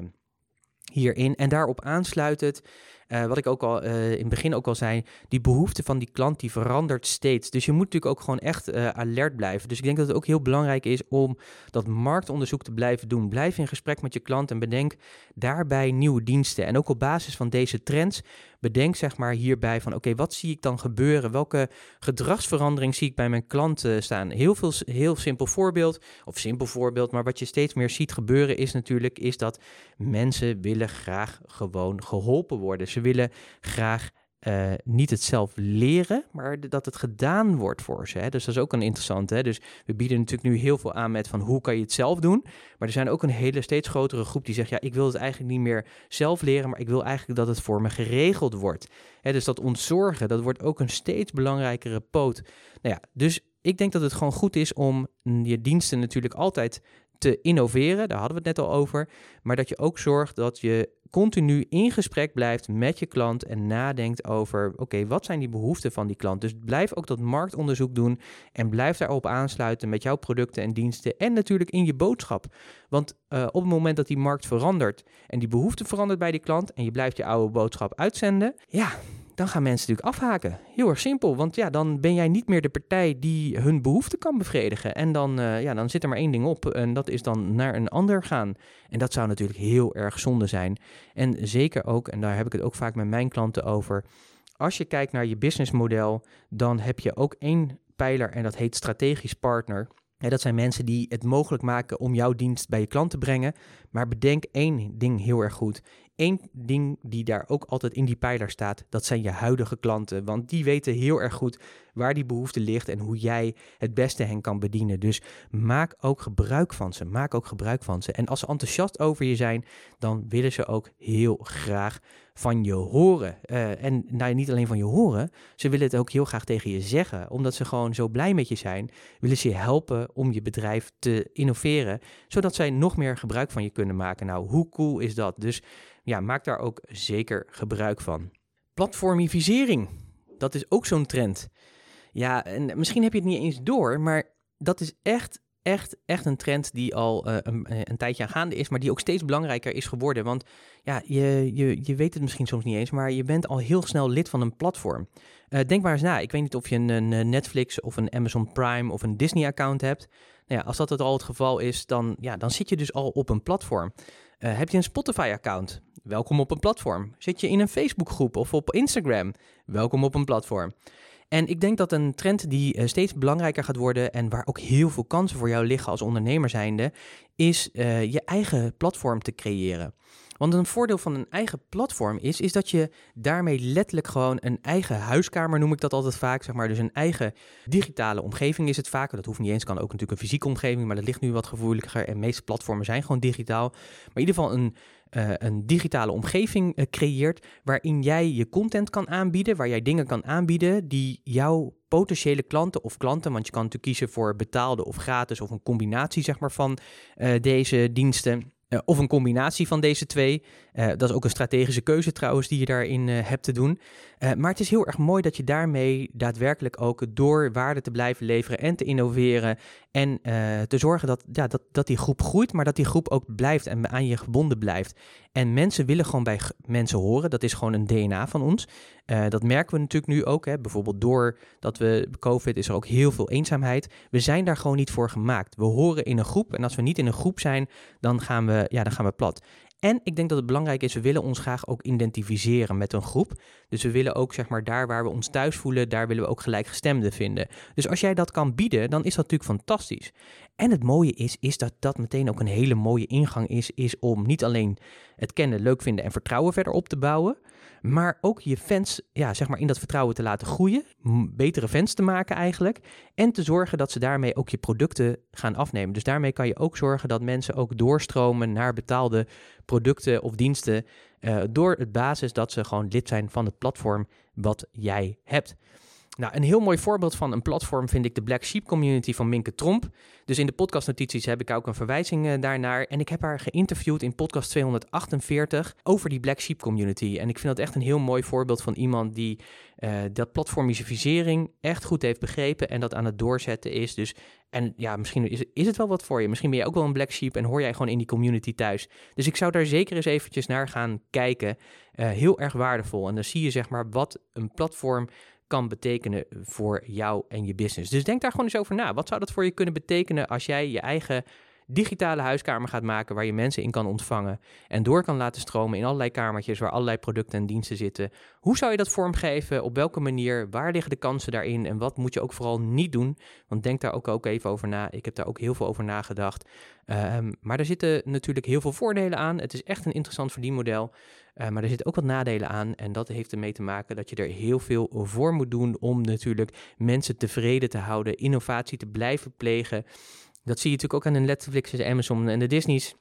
hierin? En daarop aansluitend uh, wat ik ook al uh, in het begin ook al zei, die behoefte van die klant die verandert steeds. Dus je moet natuurlijk ook gewoon echt uh, alert blijven. Dus ik denk dat het ook heel belangrijk is om dat marktonderzoek te blijven doen. Blijf in gesprek met je klant en bedenk daarbij nieuwe diensten. En ook op basis van deze trends bedenk zeg maar hierbij van oké, wat zie ik dan gebeuren? Welke gedragsverandering zie ik bij mijn klanten staan? Heel veel, heel simpel voorbeeld, of simpel voorbeeld, maar wat je steeds meer ziet gebeuren is natuurlijk, is dat mensen willen graag gewoon geholpen worden. Ze willen graag uh, niet het zelf leren, maar dat het gedaan wordt voor ze. Hè? Dus dat is ook een interessante. Hè? Dus we bieden natuurlijk nu heel veel aan met van hoe kan je het zelf doen. Maar er zijn ook een hele steeds grotere groep die zegt, ja, ik wil het eigenlijk niet meer zelf leren, maar ik wil eigenlijk dat het voor me geregeld wordt. Hè? Dus dat ontzorgen, dat wordt ook een steeds belangrijkere poot. Nou ja, dus ik denk dat het gewoon goed is om je diensten natuurlijk altijd te innoveren. Daar hadden we het net al over. Maar dat je ook zorgt dat je continu in gesprek blijft met je klant en nadenkt over: oké, wat zijn die behoeften van die klant? Dus blijf ook dat marktonderzoek doen en blijf daarop aansluiten met jouw producten en diensten en natuurlijk in je boodschap. Want uh, op het moment dat die markt verandert en die behoefte verandert bij die klant en je blijft je oude boodschap uitzenden, ja, dan gaan mensen natuurlijk afhaken. Heel erg simpel, want ja, dan ben jij niet meer de partij die hun behoeften kan bevredigen. En dan, uh, ja, dan zit er maar één ding op en dat is dan naar een ander gaan. En dat zou natuurlijk heel erg zonde zijn. En zeker ook, en daar heb ik het ook vaak met mijn klanten over, als je kijkt naar je businessmodel, dan heb je ook één pijler en dat heet strategisch partner. Ja, dat zijn mensen die het mogelijk maken om jouw dienst bij je klant te brengen. Maar bedenk één ding heel erg goed. Eén ding die daar ook altijd in die pijler staat, dat zijn je huidige klanten. Want die weten heel erg goed waar die behoefte ligt en hoe jij het beste hen kan bedienen. Dus maak ook gebruik van ze. Maak ook gebruik van ze. En als ze enthousiast over je zijn, dan willen ze ook heel graag van je horen. Uh, en nou, niet alleen van je horen, ze willen het ook heel graag tegen je zeggen. Omdat ze gewoon zo blij met je zijn, willen ze je helpen om je bedrijf te innoveren, zodat zij nog meer gebruik van je kunnen maken. Nou, hoe cool is dat? Dus ja, maak daar ook zeker gebruik van. Platformivisering, dat is ook zo'n trend. Ja, en misschien heb je het niet eens door, maar dat is echt, echt, echt een trend die al uh, een, eh, een, tijdje gaande is, maar die ook steeds belangrijker is geworden. Want ja, je, je, je weet het misschien soms niet eens, maar je bent al heel snel lid van een platform. Uh, denk maar eens na. Ik weet niet of je een, een Netflix of een Amazon Prime of een Disney-account hebt. Ja, als dat het al het geval is, dan, ja, dan zit je dus al op een platform. Uh, heb je een Spotify-account? Welkom op een platform. Zit je in een Facebookgroep of op Instagram? Welkom op een platform. En ik denk dat een trend die uh, steeds belangrijker gaat worden en waar ook heel veel kansen voor jou liggen als ondernemer zijnde, is uh, je eigen platform te creëren. Want een voordeel van een eigen platform is, is dat je daarmee letterlijk gewoon een eigen huiskamer, noem ik dat altijd vaak, zeg maar. Dus een eigen digitale omgeving is het vaak. Dat hoeft niet eens, kan ook natuurlijk een fysieke omgeving, maar dat ligt nu wat gevoeliger. En de meeste platformen zijn gewoon digitaal. Maar in ieder geval een, uh, een digitale omgeving uh, creëert waarin jij je content kan aanbieden, waar jij dingen kan aanbieden die jouw potentiële klanten of klanten, want je kan natuurlijk kiezen voor betaalde of gratis of een combinatie zeg maar van uh, deze diensten Uh, of een combinatie van deze twee. Uh, dat is ook een strategische keuze trouwens die je daarin uh, hebt te doen. maar het is heel erg mooi dat je daarmee daadwerkelijk ook door waarde te blijven leveren en te innoveren en te zorgen dat, ja, dat, dat die groep groeit, maar dat die groep ook blijft en aan je gebonden blijft. En mensen willen gewoon bij mensen horen. Dat is gewoon een DNA van ons. Dat merken we natuurlijk nu ook. Hè. Bijvoorbeeld door dat we COVID is er ook heel veel eenzaamheid. We zijn daar gewoon niet voor gemaakt. We horen in een groep en als we niet in een groep zijn, dan gaan we, ja, dan gaan we plat. En ik denk dat het belangrijk is, we willen ons graag ook identificeren met een groep. Dus we willen ook, zeg maar, daar waar we ons thuis voelen, daar willen we ook gelijkgestemden vinden. Dus als jij dat kan bieden, dan is dat natuurlijk fantastisch. En het mooie is, is dat dat meteen ook een hele mooie ingang is, is om niet alleen het kennen, leuk vinden en vertrouwen verder op te bouwen, maar ook je fans ja, zeg maar in dat vertrouwen te laten groeien, betere fans te maken eigenlijk, en te zorgen dat ze daarmee ook je producten gaan afnemen. Dus daarmee kan je ook zorgen dat mensen ook doorstromen naar betaalde producten of diensten uh, door het basis dat ze gewoon lid zijn van het platform wat jij hebt. Nou, een heel mooi voorbeeld van een platform vind ik de Black Sheep Community van Minke Tromp. Dus in de podcastnotities heb ik ook een verwijzing uh, daarnaar. En ik heb haar geïnterviewd in podcast 248 over die Black Sheep Community. En ik vind dat echt een heel mooi voorbeeld van iemand die uh, dat platformisering echt goed heeft begrepen en dat aan het doorzetten is. Dus, en ja, misschien is, is het wel wat voor je. Misschien ben je ook wel een Black Sheep en hoor jij gewoon in die community thuis. Dus ik zou daar zeker eens eventjes naar gaan kijken. Uh, heel erg waardevol. En dan zie je zeg maar wat een platform kan betekenen voor jou en je business. Dus denk daar gewoon eens over na. Wat zou dat voor je kunnen betekenen als jij je eigen digitale huiskamer gaat maken waar je mensen in kan ontvangen en door kan laten stromen in allerlei kamertjes waar allerlei producten en diensten zitten. Hoe zou je dat vormgeven? Op welke manier? Waar liggen de kansen daarin? En wat moet je ook vooral niet doen? Want denk daar ook, ook even over na. Ik heb daar ook heel veel over nagedacht. Um, maar er zitten natuurlijk heel veel voordelen aan. Het is echt een interessant verdienmodel. Uh, maar er zitten ook wat nadelen aan. En dat heeft ermee te maken dat je er heel veel voor moet doen om natuurlijk mensen tevreden te houden, innovatie te blijven plegen. Dat zie je natuurlijk ook aan de Netflix, de Amazon en de Disney's.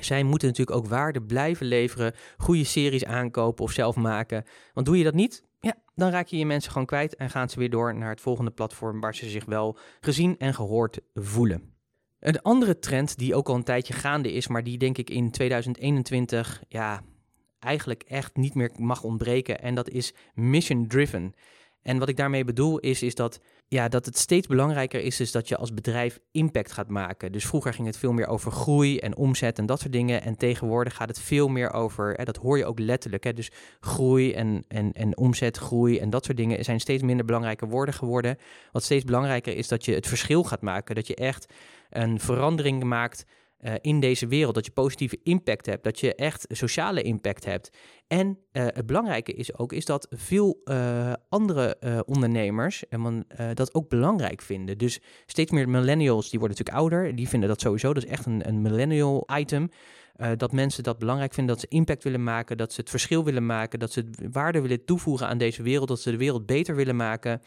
Zij moeten natuurlijk ook waarde blijven leveren, goede series aankopen of zelf maken. Want doe je dat niet, ja, dan raak je je mensen gewoon kwijt en gaan ze weer door naar het volgende platform waar ze zich wel gezien en gehoord voelen. Een andere trend die ook al een tijdje gaande is, maar die denk ik in 2021 ja, eigenlijk echt niet meer mag ontbreken. En dat is mission driven. En wat ik daarmee bedoel is, is dat, ja, dat het steeds belangrijker is, is dat je als bedrijf impact gaat maken. Dus vroeger ging het veel meer over groei en omzet en dat soort dingen. En tegenwoordig gaat het veel meer over, hè, dat hoor je ook letterlijk. Hè, dus groei en, en, en omzet, groei en dat soort dingen zijn steeds minder belangrijke woorden geworden. Wat steeds belangrijker is dat je het verschil gaat maken. Dat je echt een verandering maakt uh, in deze wereld. Dat je positieve impact hebt, dat je echt sociale impact hebt. En uh, het belangrijke is ook is dat veel uh, andere ondernemers dat ook belangrijk vinden. Dus steeds meer millennials, die worden natuurlijk ouder, die vinden dat sowieso. Dat is echt een, een millennial item. Dat mensen dat belangrijk vinden, dat ze impact willen maken, dat ze het verschil willen maken, dat ze waarde willen toevoegen aan deze wereld, dat ze de wereld beter willen maken.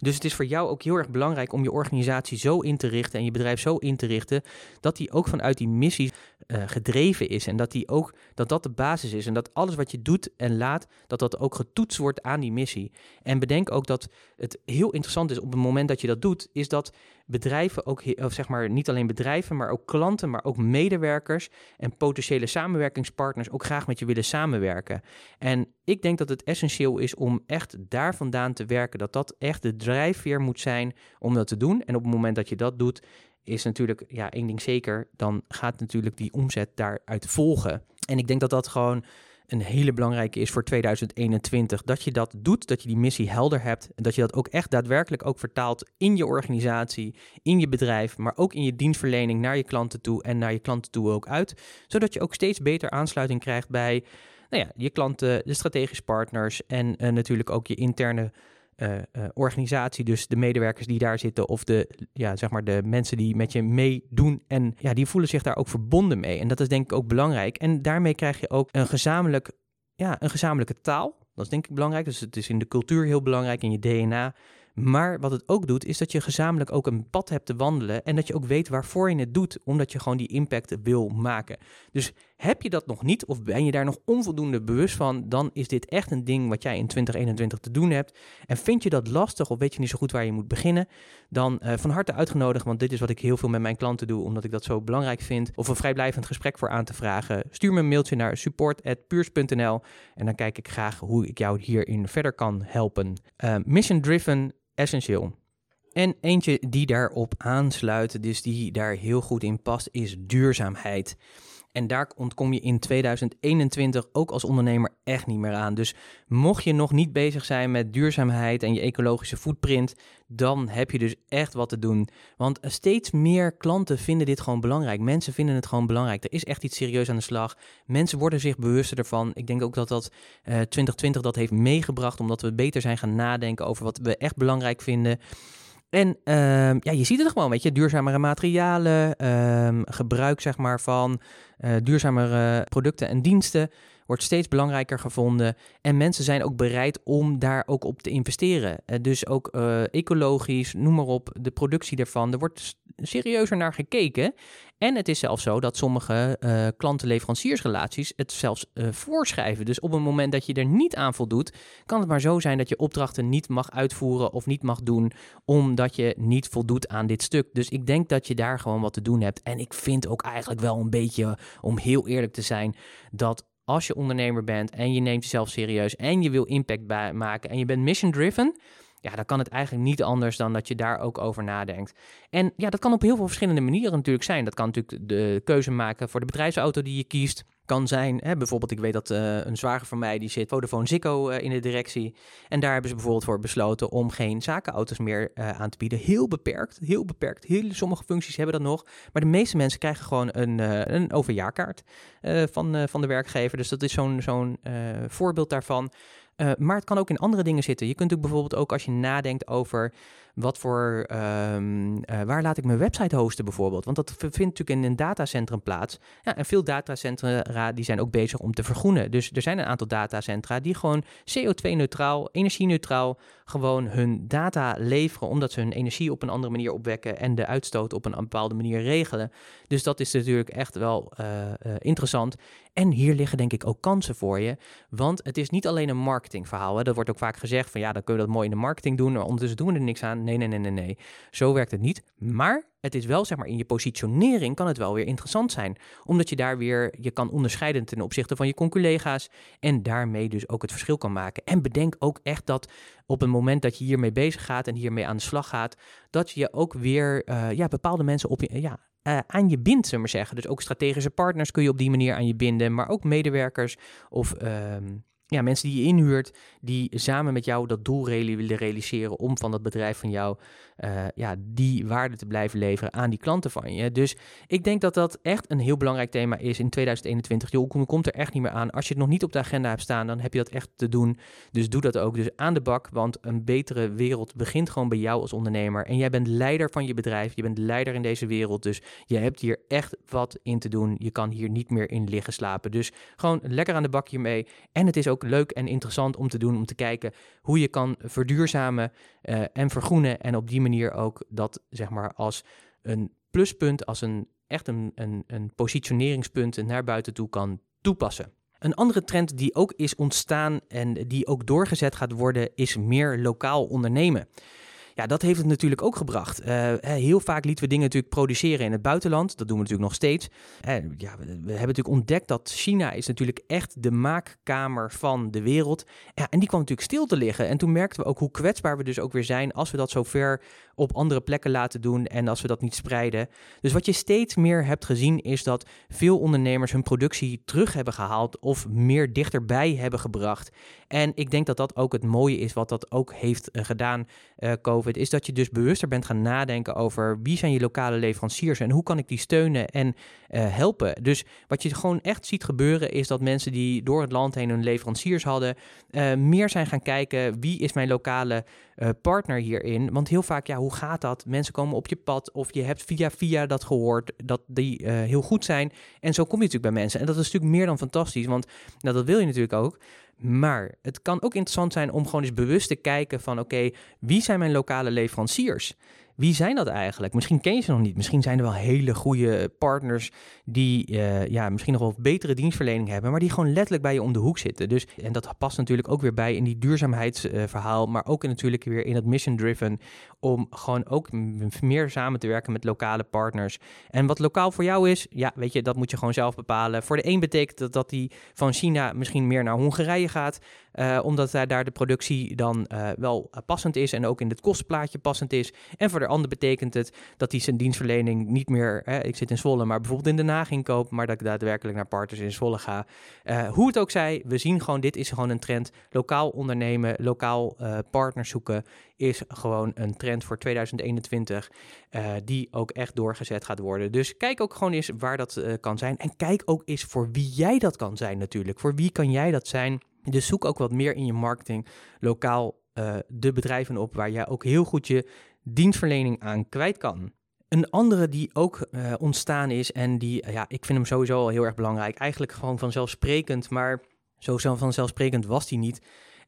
Dus het is voor jou ook heel erg belangrijk om je organisatie zo in te richten en je bedrijf zo in te richten dat die ook vanuit die missie uh, gedreven is en dat die ook dat dat de basis is en dat alles wat je doet en laat, dat dat ook getoetst wordt aan die missie. En bedenk ook dat het heel interessant is op het moment dat je dat doet, is dat bedrijven ook, of zeg maar niet alleen bedrijven, maar ook klanten, maar ook medewerkers en potentiële samenwerkingspartners ook graag met je willen samenwerken. En ik denk dat het essentieel is om echt daar vandaan te werken, dat dat echt de drijfveer moet zijn om dat te doen. En op het moment dat je dat doet, is natuurlijk ja, één ding zeker, dan gaat natuurlijk die omzet daaruit volgen. En ik denk dat dat gewoon een hele belangrijke is voor 2021. Dat je dat doet, dat je die missie helder hebt en dat je dat ook echt daadwerkelijk ook vertaalt in je organisatie, in je bedrijf, maar ook in je dienstverlening naar je klanten toe en naar je klanten toe ook uit. Zodat je ook steeds beter aansluiting krijgt bij nou ja, je klanten, de strategische partners en uh, natuurlijk ook je interne uh, uh, organisatie, dus de medewerkers die daar zitten of de, ja, zeg maar de mensen die met je meedoen en ja, die voelen zich daar ook verbonden mee. En dat is denk ik ook belangrijk. En daarmee krijg je ook een gezamenlijk, ja, een gezamenlijke taal. Dat is denk ik belangrijk. Dus het is in de cultuur heel belangrijk, in je DNA. Maar wat het ook doet, is dat je gezamenlijk ook een pad hebt te wandelen. En dat je ook weet waarvoor je het doet, omdat je gewoon die impact wil maken. Dus Heb je dat nog niet of ben je daar nog onvoldoende bewust van, dan is dit echt een ding wat jij in 2021 te doen hebt. En vind je dat lastig of weet je niet zo goed waar je moet beginnen, dan uh, van harte uitgenodigd, want dit is wat ik heel veel met mijn klanten doe, omdat ik dat zo belangrijk vind, of een vrijblijvend gesprek voor aan te vragen. Stuur me een mailtje naar support.puurs.nl en dan kijk ik graag hoe ik jou hierin verder kan helpen. Uh, mission driven, essentieel. En eentje die daarop aansluit, dus die daar heel goed in past, is duurzaamheid. En daar ontkom je in 2021 ook als ondernemer echt niet meer aan. Dus mocht je nog niet bezig zijn met duurzaamheid en je ecologische footprint, dan heb je dus echt wat te doen. Want steeds meer klanten vinden dit gewoon belangrijk. Mensen vinden het gewoon belangrijk. Er is echt iets serieus aan de slag. Mensen worden zich bewuster ervan. Ik denk ook dat dat uh, 2020 dat heeft meegebracht, omdat we beter zijn gaan nadenken over wat we echt belangrijk vinden. En uh, ja, je ziet het gewoon, weet je, duurzamere materialen, uh, gebruik zeg maar van uh, duurzamere producten en diensten wordt steeds belangrijker gevonden. En mensen zijn ook bereid om daar ook op te investeren. Uh, dus ook uh, ecologisch, noem maar op, de productie daarvan. Er wordt serieuzer naar gekeken. En het is zelfs zo dat sommige uh, klanten-leveranciersrelaties het zelfs uh, voorschrijven. Dus op het moment dat je er niet aan voldoet, kan het maar zo zijn dat je opdrachten niet mag uitvoeren of niet mag doen, omdat je niet voldoet aan dit stuk. Dus ik denk dat je daar gewoon wat te doen hebt. En ik vind ook eigenlijk wel een beetje, om heel eerlijk te zijn, dat als je ondernemer bent en je neemt jezelf serieus en je wil impact maken en je bent mission driven ja, dan kan het eigenlijk niet anders dan dat je daar ook over nadenkt. En ja, dat kan op heel veel verschillende manieren natuurlijk zijn. Dat kan natuurlijk de keuze maken voor de bedrijfsauto die je kiest. Kan zijn, hè, bijvoorbeeld, ik weet dat uh, een zwager van mij, die zit Vodafone Ziggo uh, in de directie. En daar hebben ze bijvoorbeeld voor besloten om geen zakenauto's meer uh, aan te bieden. Heel beperkt, heel beperkt. Heel, sommige functies hebben dat nog. Maar de meeste mensen krijgen gewoon een, een overjaarkaart van, van de werkgever. Dus dat is zo'n zo'n voorbeeld daarvan. Uh, maar het kan ook in andere dingen zitten. Je kunt ook bijvoorbeeld ook als je nadenkt over wat voor, um, uh, waar laat ik mijn website hosten bijvoorbeeld? Want dat vindt natuurlijk in een datacentrum plaats. Ja, en veel datacentra die zijn ook bezig om te vergroenen. Dus er zijn een aantal datacentra die gewoon CO2-neutraal, energie-neutraal gewoon hun data leveren, omdat ze hun energie op een andere manier opwekken en de uitstoot op een bepaalde manier regelen. Dus dat is natuurlijk echt wel uh, interessant. En hier liggen denk ik ook kansen voor je, want het is niet alleen een marketingverhaal. Hè. Dat wordt ook vaak gezegd van ja, dan kun je dat mooi in de marketing doen, maar ondertussen doen we er niks aan. Nee, nee, nee, nee, nee. Zo werkt het niet. Maar het is wel, zeg maar, in je positionering kan het wel weer interessant zijn. Omdat je daar weer je kan onderscheiden ten opzichte van je conculega's. En daarmee dus ook het verschil kan maken. En bedenk ook echt dat op het moment dat je hiermee bezig gaat en hiermee aan de slag gaat, dat je ook weer uh, ja, bepaalde mensen op je, ja, uh, aan je bindt, zullen we maar zeggen. Dus ook strategische partners kun je op die manier aan je binden, maar ook medewerkers of uh, ja, mensen die je inhuurt, die samen met jou dat doel willen realiseren om van dat bedrijf van jou uh, ja, die waarde te blijven leveren aan die klanten van je. Dus ik denk dat dat echt een heel belangrijk thema is in 2021. Je komt er echt niet meer aan. Als je het nog niet op de agenda hebt staan, dan heb je dat echt te doen. Dus doe dat ook. Dus aan de bak, want een betere wereld begint gewoon bij jou als ondernemer. En jij bent leider van je bedrijf, je bent leider in deze wereld. Dus je hebt hier echt wat in te doen. Je kan hier niet meer in liggen slapen. Dus gewoon lekker aan de bak hiermee. En het is ook leuk en interessant om te doen, om te kijken hoe je kan verduurzamen uh, en vergroenen. En op die manier ook dat zeg maar als een pluspunt, als een echt een, een, een positioneringspunt naar buiten toe kan toepassen. Een andere trend die ook is ontstaan en die ook doorgezet gaat worden, is meer lokaal ondernemen. Ja, dat heeft het natuurlijk ook gebracht. Uh, heel vaak lieten we dingen natuurlijk produceren in het buitenland. Dat doen we natuurlijk nog steeds. Uh, ja, we, hebben natuurlijk ontdekt dat China is natuurlijk echt de maakkamer van de wereld. Ja, en die kwam natuurlijk stil te liggen. En toen merkten we ook hoe kwetsbaar we dus ook weer zijn als we dat zo ver op andere plekken laten doen en als we dat niet spreiden. Dus wat je steeds meer hebt gezien is dat veel ondernemers hun productie terug hebben gehaald of meer dichterbij hebben gebracht. En ik denk dat dat ook het mooie is wat dat ook heeft uh, gedaan, Is dat je dus bewuster bent gaan nadenken over wie zijn je lokale leveranciers en hoe kan ik die steunen en uh, helpen. Dus wat je gewoon echt ziet gebeuren is dat mensen die door het land heen hun leveranciers hadden, meer zijn gaan kijken wie is mijn lokale partner hierin. Want heel vaak, ja, hoe gaat dat? Mensen komen op je pad of je hebt via via dat gehoord dat die heel goed zijn. En zo kom je natuurlijk bij mensen. En dat is natuurlijk meer dan fantastisch, want nou, dat wil je natuurlijk ook. Maar het kan ook interessant zijn om gewoon eens bewust te kijken van oké, wie zijn mijn lokale leveranciers? Wie zijn dat eigenlijk? Misschien ken je ze nog niet. Misschien zijn er wel hele goede partners die uh, ja, misschien nog wel betere dienstverlening hebben, maar die gewoon letterlijk bij je om de hoek zitten. Dus, en dat past natuurlijk ook weer bij in die duurzaamheidsverhaal, maar ook natuurlijk weer in het mission-driven, om gewoon ook meer samen te werken met lokale partners. En wat lokaal voor jou is, ja, weet je, dat moet je gewoon zelf bepalen. Voor de een betekent dat dat die van China misschien meer naar Hongarije gaat, uh, omdat daar de productie dan uh, wel passend is en ook in het kostenplaatje passend is. En voor de ander betekent het dat hij zijn dienstverlening niet meer, hè, ik zit in Zwolle, maar bijvoorbeeld in Den Haag inkoop, maar dat ik daadwerkelijk naar partners in Zwolle ga. Hoe het ook zij, we zien gewoon, dit is gewoon een trend. Lokaal ondernemen, lokaal partners zoeken is gewoon een trend voor 2021 die ook echt doorgezet gaat worden. Dus kijk ook gewoon eens waar dat kan zijn en kijk ook eens voor wie jij dat kan zijn natuurlijk. Voor wie kan jij dat zijn? Dus zoek ook wat meer in je marketing lokaal uh, de bedrijven op waar jij ook heel goed je dienstverlening aan kwijt kan. Een andere die ook ontstaan is en die, ja, ik vind hem sowieso al heel erg belangrijk. Eigenlijk gewoon vanzelfsprekend, maar zo vanzelfsprekend was die niet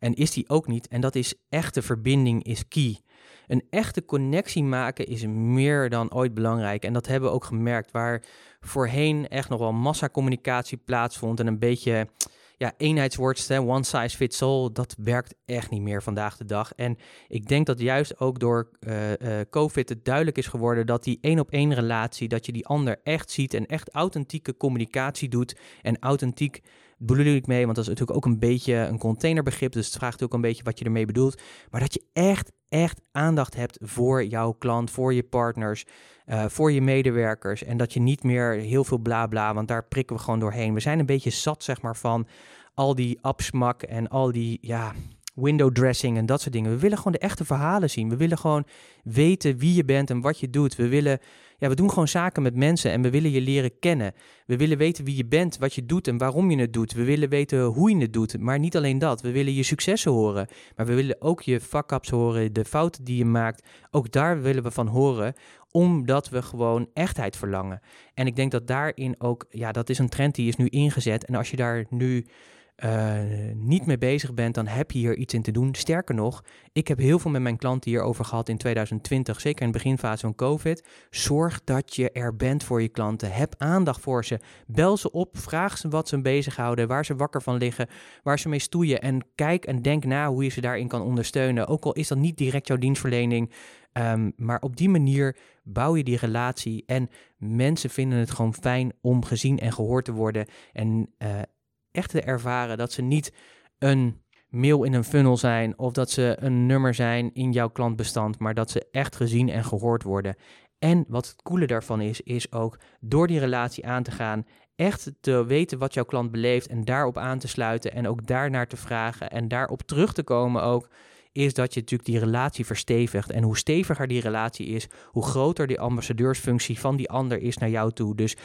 en is die ook niet. En dat is echte verbinding is key. Een echte connectie maken is meer dan ooit belangrijk. En dat hebben we ook gemerkt, waar voorheen echt nog wel massacommunicatie plaatsvond en een beetje ja, eenheidsworst, one size fits all, dat werkt echt niet meer vandaag de dag. En ik denk dat juist ook door uh, uh, COVID het duidelijk is geworden dat die één op één relatie, dat je die ander echt ziet en echt authentieke communicatie doet. En authentiek bedoel ik mee, want dat is natuurlijk ook een beetje een containerbegrip, dus het vraagt ook een beetje wat je ermee bedoelt. Maar dat je echt, echt aandacht hebt voor jouw klant, voor je partners, uh, voor je medewerkers. En dat je niet meer heel veel bla bla, want daar prikken we gewoon doorheen. We zijn een beetje zat, zeg maar, van al die absmak en al die, ja, window dressing en dat soort dingen. We willen gewoon de echte verhalen zien. We willen gewoon weten wie je bent en wat je doet. We willen, ja, we doen gewoon zaken met mensen en we willen je leren kennen. We willen weten wie je bent, wat je doet en waarom je het doet. We willen weten hoe je het doet. Maar niet alleen dat. We willen je successen horen. Maar we willen ook je fuck-ups horen, de fouten die je maakt. Ook daar willen we van horen omdat we gewoon echtheid verlangen. En ik denk dat daarin ook, ja, dat is een trend die is nu ingezet. En als je daar nu uh, niet mee bezig bent, dan heb je hier iets in te doen. Sterker nog, ik heb heel veel met mijn klanten hierover gehad in 2020, zeker in de beginfase van COVID. Zorg dat je er bent voor je klanten. Heb aandacht voor ze. Bel ze op, vraag ze wat ze bezighouden, waar ze wakker van liggen, waar ze mee stoeien. En kijk en denk na hoe je ze daarin kan ondersteunen. Ook al is dat niet direct jouw dienstverlening. Um, maar op die manier bouw je die relatie en mensen vinden het gewoon fijn om gezien en gehoord te worden. En uh, echt te ervaren dat ze niet een mail in een funnel zijn of dat ze een nummer zijn in jouw klantbestand, maar dat ze echt gezien en gehoord worden. En wat het coole daarvan is, is ook door die relatie aan te gaan, echt te weten wat jouw klant beleeft en daarop aan te sluiten en ook daarnaar te vragen en daarop terug te komen ook, is dat je natuurlijk die relatie verstevigt. En hoe steviger die relatie is, hoe groter die ambassadeursfunctie van die ander is naar jou toe. Dus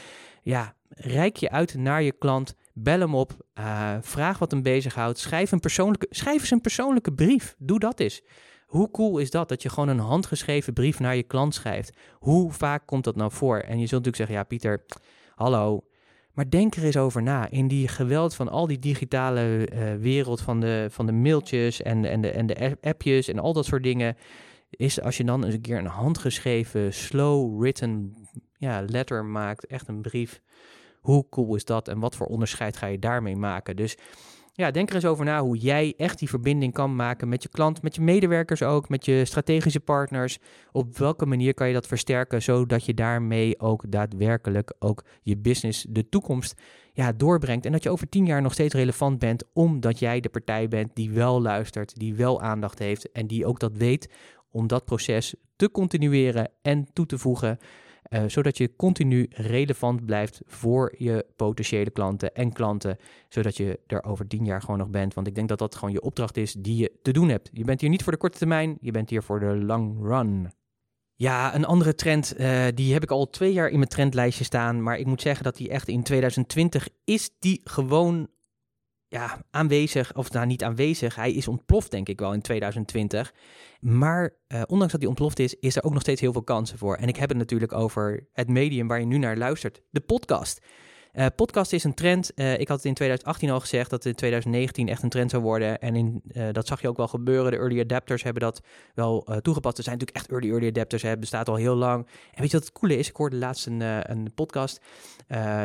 ja, reik je uit naar je klant, bel hem op, uh, vraag wat hem bezighoudt, schrijf, een persoonlijke, schrijf eens een persoonlijke brief. Doe dat eens. Hoe cool is dat, dat je gewoon een handgeschreven brief naar je klant schrijft? Hoe vaak komt dat nou voor? En je zult natuurlijk zeggen, ja Pieter, hallo, maar denk er eens over na. In die geweld van al die digitale uh, wereld van de, van de mailtjes en, en, de, en de appjes en al dat soort dingen. Is als je dan eens een keer een handgeschreven, slow written ja, letter maakt, echt een brief. Hoe cool is dat en wat voor onderscheid ga je daarmee maken? Dus ja, denk er eens over na hoe jij echt die verbinding kan maken met je klant, met je medewerkers ook, met je strategische partners. Op welke manier kan je dat versterken, zodat je daarmee ook daadwerkelijk ook je business de toekomst ja, doorbrengt. En dat je over tien jaar nog steeds relevant bent, omdat jij de partij bent die wel luistert, die wel aandacht heeft en die ook dat weet om dat proces te continueren en toe te voegen. Uh, zodat je continu relevant blijft voor je potentiële klanten en klanten, zodat je er over tien jaar gewoon nog bent. Want ik denk dat dat gewoon je opdracht is die je te doen hebt. Je bent hier niet voor de korte termijn, je bent hier voor de long run. Ja, een andere trend, uh, die heb ik al twee jaar in mijn trendlijstje staan, maar ik moet zeggen dat die echt in 2020 is die gewoon ja, aanwezig, of nou niet aanwezig, hij is ontploft denk ik wel in 2020. Maar uh, ondanks dat hij ontploft is, is er ook nog steeds heel veel kansen voor. En ik heb het natuurlijk over het medium waar je nu naar luistert, de podcast. Uh, podcast is een trend. ik had het in 2018 al gezegd dat het in 2019 echt een trend zou worden. En in, dat zag je ook wel gebeuren. De early adapters hebben dat wel toegepast. Er zijn natuurlijk echt early, early adapters. Het bestaat al heel lang. En weet je wat het coole is? Ik hoorde laatst een, een podcast,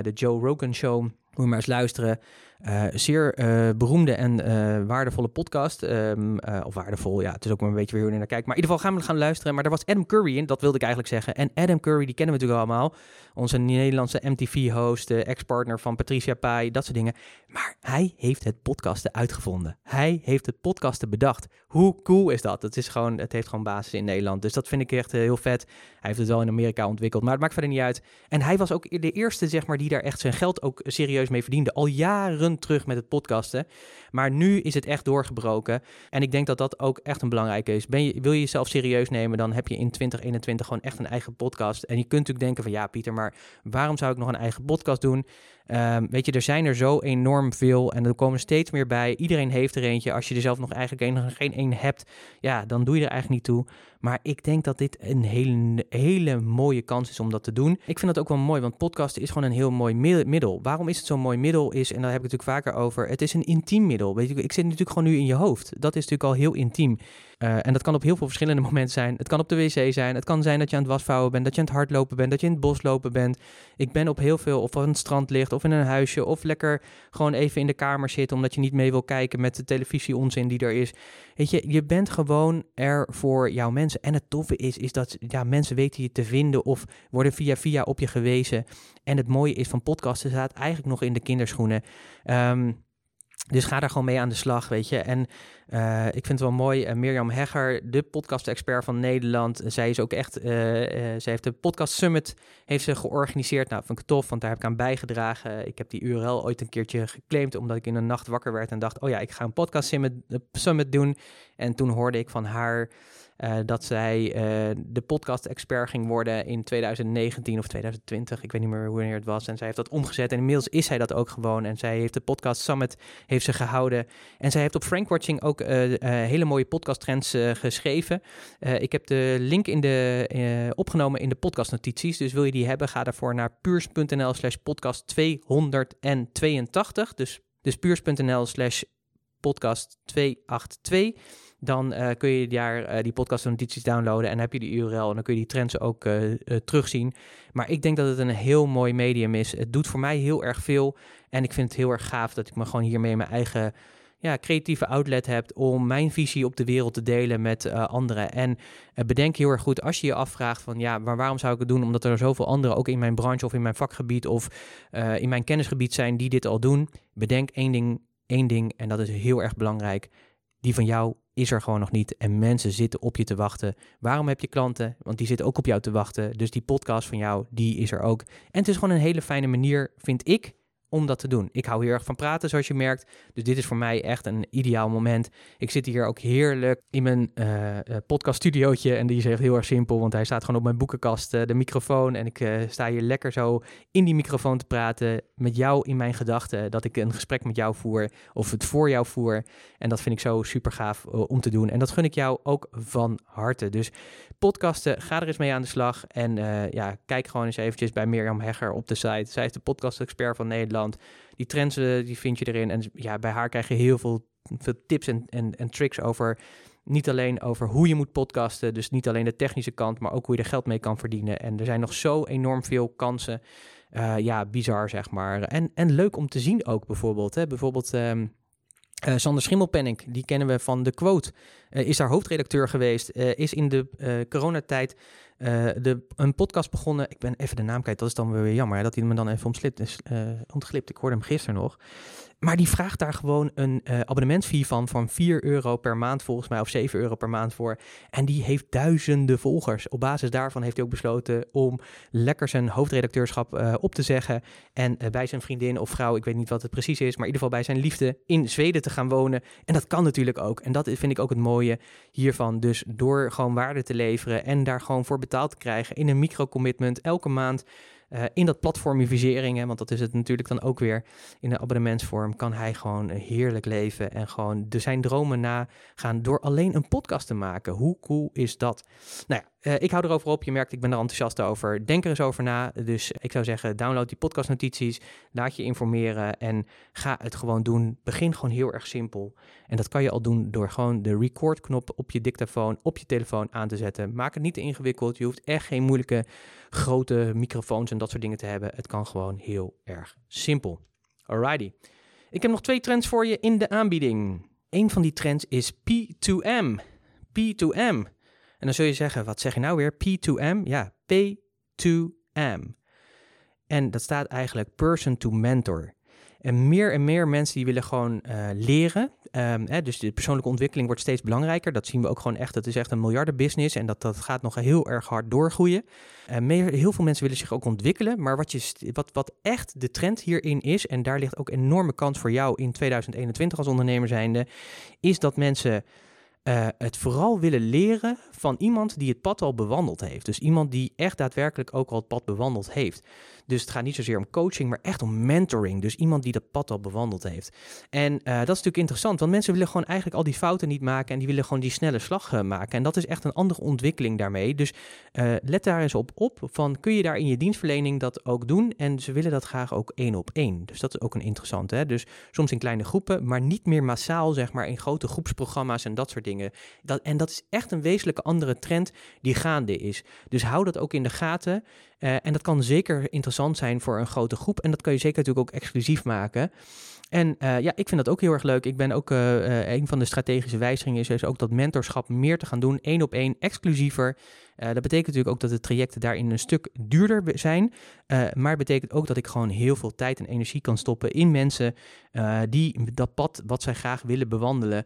de Joe Rogan Show. Moet je maar eens luisteren. Uh, zeer uh, beroemde en uh, waardevolle podcast. Um, of waardevol, ja, het is ook maar een beetje weer hoe je naar kijkt. Maar in ieder geval gaan we gaan luisteren. Maar er was Adam Curry in, dat wilde ik eigenlijk zeggen. En Adam Curry, die kennen we natuurlijk allemaal. Onze Nederlandse MTV-host, ex-partner van Patricia Pai, dat soort dingen. Maar hij heeft het podcasten uitgevonden. Hij heeft het podcasten bedacht. Hoe cool is dat? Het, is gewoon, het heeft gewoon basis in Nederland. Dus dat vind ik echt heel vet. Hij heeft het wel in Amerika ontwikkeld, maar het maakt verder niet uit. En hij was ook de eerste, zeg maar, die daar echt zijn geld ook serieus mee verdiende. Al jaren terug met het podcasten. Maar nu is het echt doorgebroken. En ik denk dat dat ook echt een belangrijke is. Ben je, wil je jezelf serieus nemen, dan heb je in 2021 gewoon echt een eigen podcast. En je kunt natuurlijk denken van ja, Pieter, maar waarom zou ik nog een eigen podcast doen? Um, weet je, er zijn er zo enorm veel en er komen steeds meer bij. Iedereen heeft er eentje. Als je er zelf nog eigenlijk een, geen één hebt, ja, dan doe je er eigenlijk niet toe. Maar ik denk dat dit een hele, hele mooie kans is om dat te doen. Ik vind dat ook wel mooi, want podcasten is gewoon een heel mooi middel. Waarom is het zo'n mooi middel? Is, en daar heb ik het natuurlijk vaker over, het is een intiem middel. Weet je, ik zit natuurlijk gewoon nu in je hoofd. Dat is natuurlijk al heel intiem. Uh, en dat kan op heel veel verschillende momenten zijn. Het kan op de wc zijn. Het kan zijn dat je aan het wasvouwen bent, dat je aan het hardlopen bent, dat je in het bos lopen bent. Ik ben op heel veel, of aan het strand ligt, of in een huisje, of lekker gewoon even in de kamer zitten, omdat je niet mee wil kijken met de televisie onzin die er is. Weet je, je bent gewoon er voor jouw mensen. En het toffe is, is dat ja, mensen weten je te vinden of worden via via op je gewezen. En het mooie is van podcasten staat eigenlijk nog in de kinderschoenen. Um, dus ga daar gewoon mee aan de slag, weet je. En uh, ik vind het wel mooi, uh, Mirjam Hegger, de podcast-expert van Nederland. Zij is ook echt, uh, zij heeft de Podcast Summit heeft ze georganiseerd. Nou, vind ik tof, want daar heb ik aan bijgedragen. Ik heb die URL ooit een keertje geclaimd, omdat ik in een nacht wakker werd en dacht, oh ja, ik ga een Podcast summit doen. En toen hoorde ik van haar uh, dat zij uh, de podcast-expert ging worden in 2019 of 2020. Ik weet niet meer wanneer het was. En zij heeft dat omgezet. En inmiddels is zij dat ook gewoon. En zij heeft de Podcast Summit heeft ze gehouden. En zij heeft op Frankwatching ook uh, hele mooie podcast-trends geschreven. ik heb de link in de, opgenomen in de podcastnotities. Dus wil je die hebben, ga daarvoor naar puurs.nl slash podcast 282. Dus, dus puurs.nl slash podcast 282 dan uh, kun je daar uh, die podcast notities downloaden en heb je die URL en dan kun je die trends ook uh, terugzien. Maar ik denk dat het een heel mooi medium is. Het doet voor mij heel erg veel en ik vind het heel erg gaaf dat ik me gewoon hiermee mijn eigen ja, creatieve outlet heb om mijn visie op de wereld te delen met anderen. En bedenk heel erg goed als je je afvraagt van ja, maar waarom zou ik het doen? Omdat er zoveel anderen ook in mijn branche of in mijn vakgebied of in mijn kennisgebied zijn die dit al doen. Bedenk één ding, één ding en dat is heel erg belangrijk. Die van jou is er gewoon nog niet en mensen zitten op je te wachten. Waarom heb je klanten? Want die zitten ook op jou te wachten. Dus die podcast van jou, die is er ook. En het is gewoon een hele fijne manier, vind ik, om dat te doen. Ik hou heel erg van praten, zoals je merkt. Dus dit is voor mij echt een ideaal moment. Ik zit hier ook heerlijk in mijn uh, podcaststudiootje. En die is echt heel erg simpel, want hij staat gewoon op mijn boekenkast, uh, de microfoon. En ik sta hier lekker zo in die microfoon te praten met jou in mijn gedachten. Dat ik een gesprek met jou voer of het voor jou voer. En dat vind ik zo super gaaf om te doen. En dat gun ik jou ook van harte. Dus podcasten, ga er eens mee aan de slag. En ja, kijk gewoon eens eventjes bij Mirjam Hegger op de site. Zij is de podcast-expert van Nederland. Die trends eh, die vind je erin. En ja, bij haar krijg je heel veel, veel tips en, en, en tricks over niet alleen over hoe je moet podcasten, dus niet alleen de technische kant, maar ook hoe je er geld mee kan verdienen. En er zijn nog zo enorm veel kansen. Uh, ja, bizar zeg maar. En, en leuk om te zien ook bijvoorbeeld. Hè? Bijvoorbeeld um, uh, Sander Schimmelpenning, die kennen we van The Quote, uh, is daar hoofdredacteur geweest, is in de coronatijd de, een podcast begonnen. Ik ben even de naam kwijt. Dat is dan weer jammer dat hij me dan even omslipt, is, ontglipt. Ik hoorde hem gisteren nog. Maar die vraagt daar gewoon een uh, van, van 4 euro per maand volgens mij, of 7 euro per maand voor. En die heeft duizenden volgers. Op basis daarvan heeft hij ook besloten om lekker zijn hoofdredacteurschap uh, op te zeggen. En uh, bij zijn vriendin of vrouw, ik weet niet wat het precies is, maar in ieder geval bij zijn liefde in Zweden te gaan wonen. En dat kan natuurlijk ook. En dat vind ik ook het mooie hiervan. Dus door gewoon waarde te leveren en daar gewoon voor betaald te krijgen in een micro-commitment elke maand uh, in dat platformisering, want dat is het natuurlijk dan ook weer in de abonnementsvorm, kan hij gewoon heerlijk leven en gewoon de zijn dromen nagaan door alleen een podcast te maken. Hoe cool is dat? Nou ja, Uh, ik hou erover op. Je merkt, ik ben er enthousiast over. Denk er eens over na. Dus ik zou zeggen, download die podcastnotities. Laat je informeren en ga het gewoon doen. Begin gewoon heel erg simpel. En dat kan je al doen door gewoon de record-knop op je dictafoon, op je telefoon aan te zetten. Maak het niet te ingewikkeld. Je hoeft echt geen moeilijke grote microfoons en dat soort dingen te hebben. Het kan gewoon heel erg simpel. Alrighty. Ik heb nog twee trends voor je in de aanbieding. Een van die trends is P2M. P2M. En dan zul je zeggen, wat zeg je nou weer? P2M? Ja, P2M. En dat staat eigenlijk person to mentor. En meer en meer mensen die willen gewoon uh, leren. Um, hè, dus de persoonlijke ontwikkeling wordt steeds belangrijker. Dat zien we ook gewoon echt. Dat is echt een miljardenbusiness en dat, dat gaat nog heel erg hard doorgroeien. Uh, meer, heel veel mensen willen zich ook ontwikkelen. Maar wat, je, wat, wat echt de trend hierin is, en daar ligt ook enorme kans voor jou in 2021 als ondernemer zijnde, is dat mensen uh, het vooral willen leren van iemand die het pad al bewandeld heeft. Dus iemand die echt daadwerkelijk ook al het pad bewandeld heeft. Dus het gaat niet zozeer om coaching, maar echt om mentoring. Dus iemand die dat pad al bewandeld heeft. En uh, dat is natuurlijk interessant, want mensen willen gewoon eigenlijk al die fouten niet maken en die willen gewoon die snelle slag uh, maken. En dat is echt een andere ontwikkeling daarmee. Dus uh, let daar eens op op van kun je daar in je dienstverlening dat ook doen? En ze willen dat graag ook één op één. Dus dat is ook een interessante. Hè? Dus soms in kleine groepen, maar niet meer massaal, zeg maar, in grote groepsprogramma's en dat soort dingen. Dat, en dat is echt een wezenlijke andere trend die gaande is. Dus hou dat ook in de gaten. En dat kan zeker interessant zijn voor een grote groep. En dat kan je zeker natuurlijk ook exclusief maken. En uh, ja, ik vind dat ook heel erg leuk. Ik ben ook uh, een van de strategische wijzigingen is dus ook dat mentorschap meer te gaan doen, één op één, exclusiever. Dat betekent natuurlijk ook dat de trajecten daarin een stuk duurder zijn. Maar het betekent ook dat ik gewoon heel veel tijd en energie kan stoppen in mensen die dat pad wat zij graag willen bewandelen.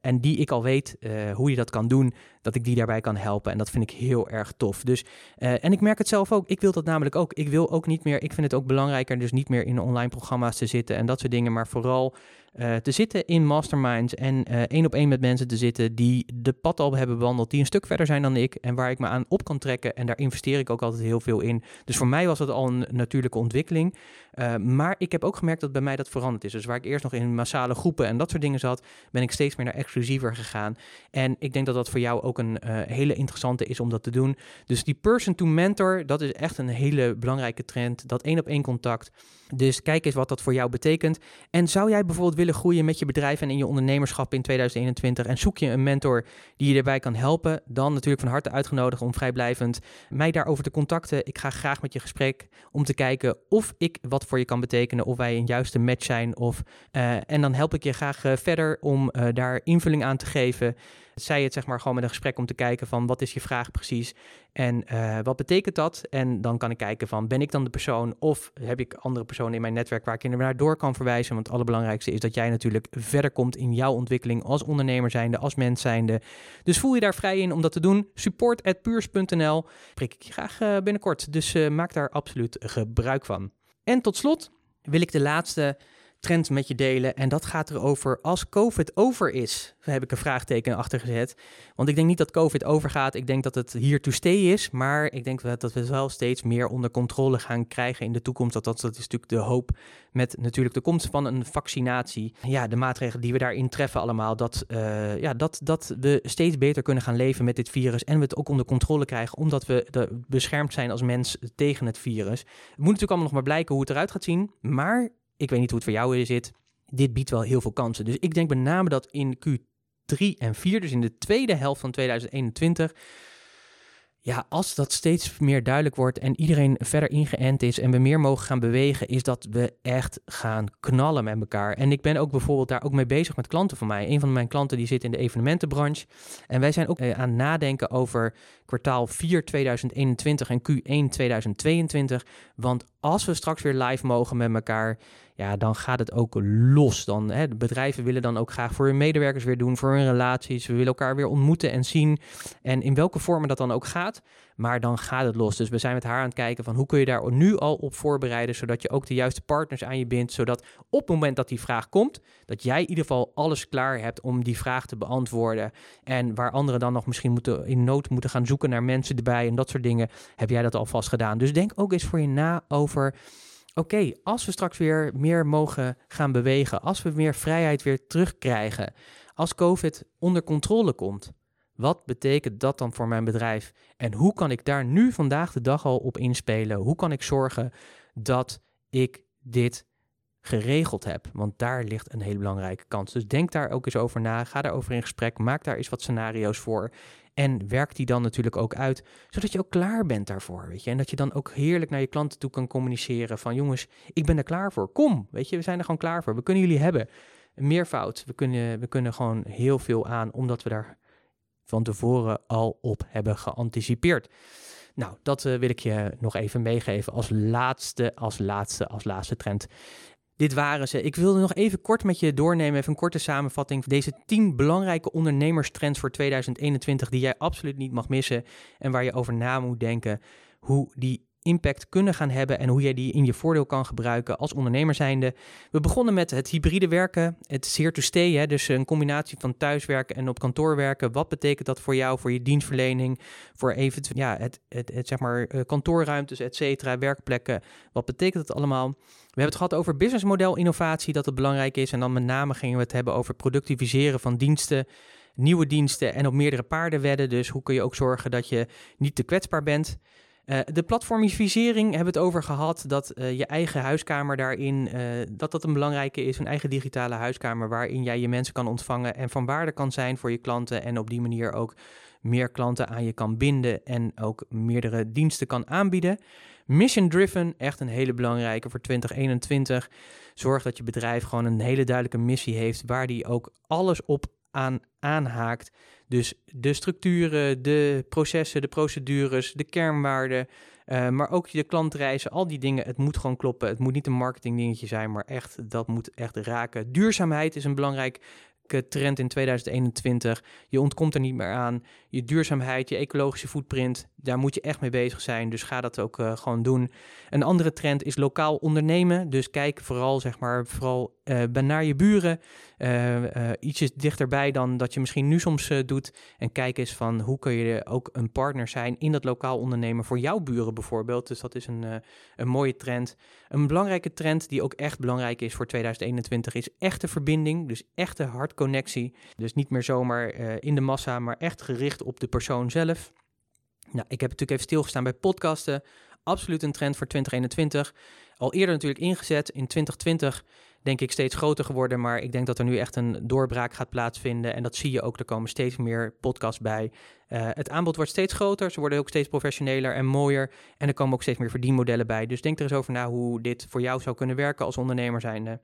En die ik al weet hoe je dat kan doen, dat ik die daarbij kan helpen. En dat vind ik heel erg tof. Dus, en ik merk het zelf ook. Ik wil dat namelijk ook. Ik wil ook niet meer, ik vind het ook belangrijker, dus niet meer in online programma's te zitten en dat soort dingen, maar vooral uh, te zitten in masterminds en uh, één op één met mensen te zitten die de pad al hebben bewandeld, die een stuk verder zijn dan ik en waar ik me aan op kan trekken. En daar investeer ik ook altijd heel veel in. Dus voor mij was dat al een natuurlijke ontwikkeling. Uh, maar ik heb ook gemerkt dat bij mij dat veranderd is. Dus waar ik eerst nog in massale groepen en dat soort dingen zat, ben ik steeds meer naar exclusiever gegaan. En ik denk dat dat voor jou ook een hele interessante is om dat te doen. Dus die person to mentor, dat is echt een hele belangrijke trend. Dat één op één contact. Dus kijk eens wat dat voor jou betekent. En zou jij bijvoorbeeld willen groeien met je bedrijf en in je ondernemerschap in 2021 en zoek je een mentor die je erbij kan helpen, dan natuurlijk van harte uitgenodigd om vrijblijvend mij daarover te contacten. Ik ga graag met je gesprek om te kijken of ik wat voor je kan betekenen, of wij een juiste match zijn. Of, uh, en dan help ik je graag uh, verder om uh, daar invulling aan te geven zij het zeg maar gewoon met een gesprek om te kijken van wat is je vraag precies en uh, wat betekent dat? En dan kan ik kijken van ben ik dan de persoon of heb ik andere personen in mijn netwerk waar ik naar door kan verwijzen? Want het allerbelangrijkste is dat jij natuurlijk verder komt in jouw ontwikkeling als ondernemer zijnde, als mens zijnde. Dus voel je daar vrij in om dat te doen. Support at puurs.nl prik ik je graag uh, binnenkort. Dus uh, maak daar absoluut gebruik van. En tot slot wil ik de laatste trend met je delen. En dat gaat erover als COVID over is. Daar heb ik een vraagteken achter gezet. Want ik denk niet dat COVID overgaat. Ik denk dat het hier to stay is. Maar ik denk dat we het wel steeds meer onder controle gaan krijgen in de toekomst. Dat, dat, dat is natuurlijk de hoop met natuurlijk de komst van een vaccinatie. Ja, de maatregelen die we daarin treffen allemaal. Dat, uh, ja, dat, dat we steeds beter kunnen gaan leven met dit virus. En we het ook onder controle krijgen. Omdat we beschermd zijn als mens tegen het virus. Het moet natuurlijk allemaal nog maar blijken hoe het eruit gaat zien. Maar ik weet niet hoe het voor jou zit. Dit biedt wel heel veel kansen. Dus ik denk met name dat in Q3 en 4, dus in de tweede helft van 2021, ja, als dat steeds meer duidelijk wordt en iedereen verder ingeënt is en we meer mogen gaan bewegen, is dat we echt gaan knallen met elkaar. En ik ben ook bijvoorbeeld daar ook mee bezig met klanten van mij. Een van mijn klanten die zit in de evenementenbranche. En wij zijn ook eh, aan het nadenken over kwartaal 4 2021 en Q1 2022. Want als we straks weer live mogen met elkaar, ja, dan gaat het ook los. Dan, hè, de bedrijven willen dan ook graag voor hun medewerkers weer doen, voor hun relaties. We willen elkaar weer ontmoeten en zien. En in welke vormen dat dan ook gaat, maar dan gaat het los. Dus we zijn met haar aan het kijken van hoe kun je daar nu al op voorbereiden, zodat je ook de juiste partners aan je bindt, zodat op het moment dat die vraag komt, dat jij in ieder geval alles klaar hebt om die vraag te beantwoorden. En waar anderen dan nog misschien moeten, in nood moeten gaan zoeken naar mensen erbij en dat soort dingen, heb jij dat alvast gedaan. Dus denk ook eens voor je na over oké, als we straks weer meer mogen gaan bewegen, als we meer vrijheid weer terugkrijgen, als COVID onder controle komt, Wat betekent dat dan voor mijn bedrijf? En hoe kan ik daar nu vandaag de dag al op inspelen? Hoe kan ik zorgen dat ik dit geregeld heb? Want daar ligt een hele belangrijke kans. Dus denk daar ook eens over na. Ga daarover in gesprek. Maak daar eens wat scenario's voor. En werk die dan natuurlijk ook uit, zodat je ook klaar bent daarvoor. Weet je? En dat je dan ook heerlijk naar je klanten toe kan communiceren van jongens, ik ben er klaar voor. Kom, weet je, we zijn er gewoon klaar voor. We kunnen jullie hebben. Meervoud. We kunnen, we kunnen gewoon heel veel aan, omdat we daar van tevoren al op hebben geanticipeerd. Nou, dat uh, wil ik je nog even meegeven als laatste, als laatste, als laatste trend. Dit waren ze. Ik wilde nog even kort met je doornemen, even een korte samenvatting. Deze 10 belangrijke ondernemerstrends voor 2021 die jij absoluut niet mag missen en waar je over na moet denken hoe die impact kunnen gaan hebben en hoe jij die in je voordeel kan gebruiken als ondernemer zijnde. We begonnen met het hybride werken, het zeer to stay, hè, dus een combinatie van thuiswerken en op kantoor werken. Wat betekent dat voor jou, voor je dienstverlening, voor eventueel ja, het, het, zeg maar eh, kantoorruimtes, et cetera, werkplekken. Wat betekent dat allemaal? We hebben het gehad over businessmodel innovatie, dat het belangrijk is. En dan met name gingen we het hebben over productiviseren van diensten nieuwe diensten en op meerdere paarden wedden. Dus hoe kun je ook zorgen dat je niet te kwetsbaar bent? Uh, de platformisering hebben we het over gehad, dat uh, je eigen huiskamer daarin, uh, dat dat een belangrijke is, een eigen digitale huiskamer waarin jij je mensen kan ontvangen en van waarde kan zijn voor je klanten en op die manier ook meer klanten aan je kan binden en ook meerdere diensten kan aanbieden. Mission driven, echt een hele belangrijke voor 2021. Zorg dat je bedrijf gewoon een hele duidelijke missie heeft waar die ook alles op aan aanhaakt. Dus de structuren, de processen, de procedures, de kernwaarden, uh, maar ook de klantreizen, al die dingen. Het moet gewoon kloppen. Het moet niet een marketingdingetje zijn, maar echt, dat moet echt raken. Duurzaamheid is een belangrijk trend in 2021. Je ontkomt er niet meer aan. Je duurzaamheid, je ecologische footprint, daar moet je echt mee bezig zijn. Dus ga dat ook uh, gewoon doen. Een andere trend is lokaal ondernemen. Dus kijk vooral, zeg maar, vooral uh, naar je buren. Uh, ietsjes dichterbij dan dat je misschien nu soms doet. En kijk eens van hoe kun je ook een partner zijn in dat lokaal ondernemen voor jouw buren bijvoorbeeld. Dus dat is een, een mooie trend. Een belangrijke trend die ook echt belangrijk is voor 2021 is echte verbinding. Dus echte hartconnectie. Dus niet meer zomaar in de massa, maar echt gericht op de persoon zelf. Nou, ik heb natuurlijk even stilgestaan bij podcasten. Absoluut een trend voor 2021. Al eerder natuurlijk ingezet. In 2020 denk ik steeds groter geworden. Maar ik denk dat er nu echt een doorbraak gaat plaatsvinden. En dat zie je ook. Er komen steeds meer podcasts bij. Uh, het aanbod wordt steeds groter. Ze worden ook steeds professioneler en mooier. En er komen ook steeds meer verdienmodellen bij. Dus denk er eens over na hoe dit voor jou zou kunnen werken als ondernemer zijnde.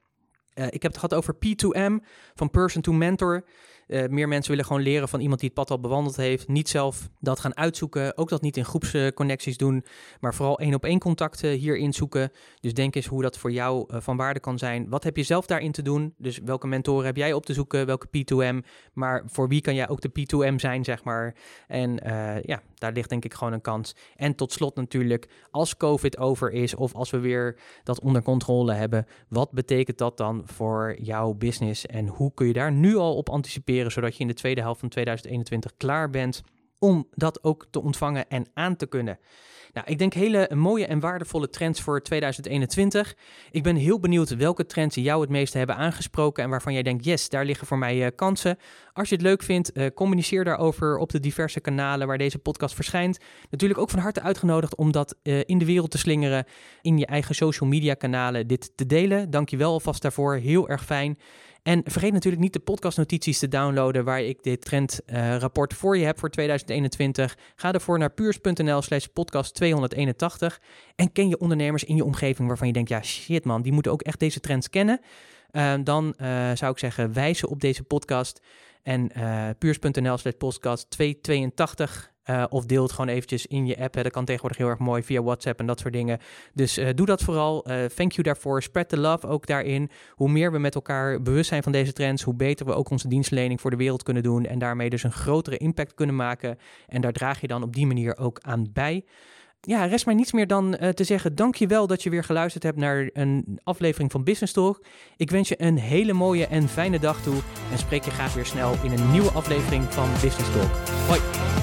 Uh, ik heb het gehad over P2M, van person to mentor. Uh, meer mensen willen gewoon leren van iemand die het pad al bewandeld heeft. Niet zelf dat gaan uitzoeken. Ook dat niet in groepsconnecties doen. Maar vooral één op één contacten hierin zoeken. Dus denk eens hoe dat voor jou uh, van waarde kan zijn. Wat heb je zelf daarin te doen? Dus welke mentoren heb jij op te zoeken? Welke P2M? Maar voor wie kan jij ook de P2M zijn, zeg maar? En ja, daar ligt denk ik gewoon een kans. En tot slot natuurlijk, als COVID over is of als we weer dat onder controle hebben, wat betekent dat dan voor jouw business en hoe kun je daar nu al op anticiperen, zodat je in de tweede helft van 2021 klaar bent om dat ook te ontvangen en aan te kunnen. Nou, ik denk hele mooie en waardevolle trends voor 2021. Ik ben heel benieuwd welke trends jou het meeste hebben aangesproken en waarvan jij denkt, yes, daar liggen voor mij uh, kansen. Als je het leuk vindt, uh, communiceer daarover op de diverse kanalen waar deze podcast verschijnt. Natuurlijk ook van harte uitgenodigd om dat uh, in de wereld te slingeren, in je eigen social media kanalen dit te delen. Dank je wel alvast daarvoor, heel erg fijn. En vergeet natuurlijk niet de podcastnotities te downloaden waar ik dit trendrapport uh, voor je heb voor 2021. Ga ervoor naar puurs.nl slash podcast 281 en ken je ondernemers in je omgeving waarvan je denkt, ja shit man, die moeten ook echt deze trends kennen. Uh, dan uh, zou ik zeggen, wijzen op deze podcast en puurs.nl slash podcast 282 uh, of deel het gewoon eventjes in je app. Hè. Dat kan tegenwoordig heel erg mooi via WhatsApp en dat soort dingen. Dus uh, doe dat vooral. Uh, thank you daarvoor. Spread the love ook daarin. Hoe meer we met elkaar bewust zijn van deze trends, hoe beter we ook onze dienstverlening voor de wereld kunnen doen. En daarmee dus een grotere impact kunnen maken. En daar draag je dan op die manier ook aan bij. Ja, rest mij niets meer dan te zeggen dankjewel dat je weer geluisterd hebt naar een aflevering van Business Talk. Ik wens je een hele mooie en fijne dag toe en spreek je graag weer snel in een nieuwe aflevering van Business Talk. Hoi!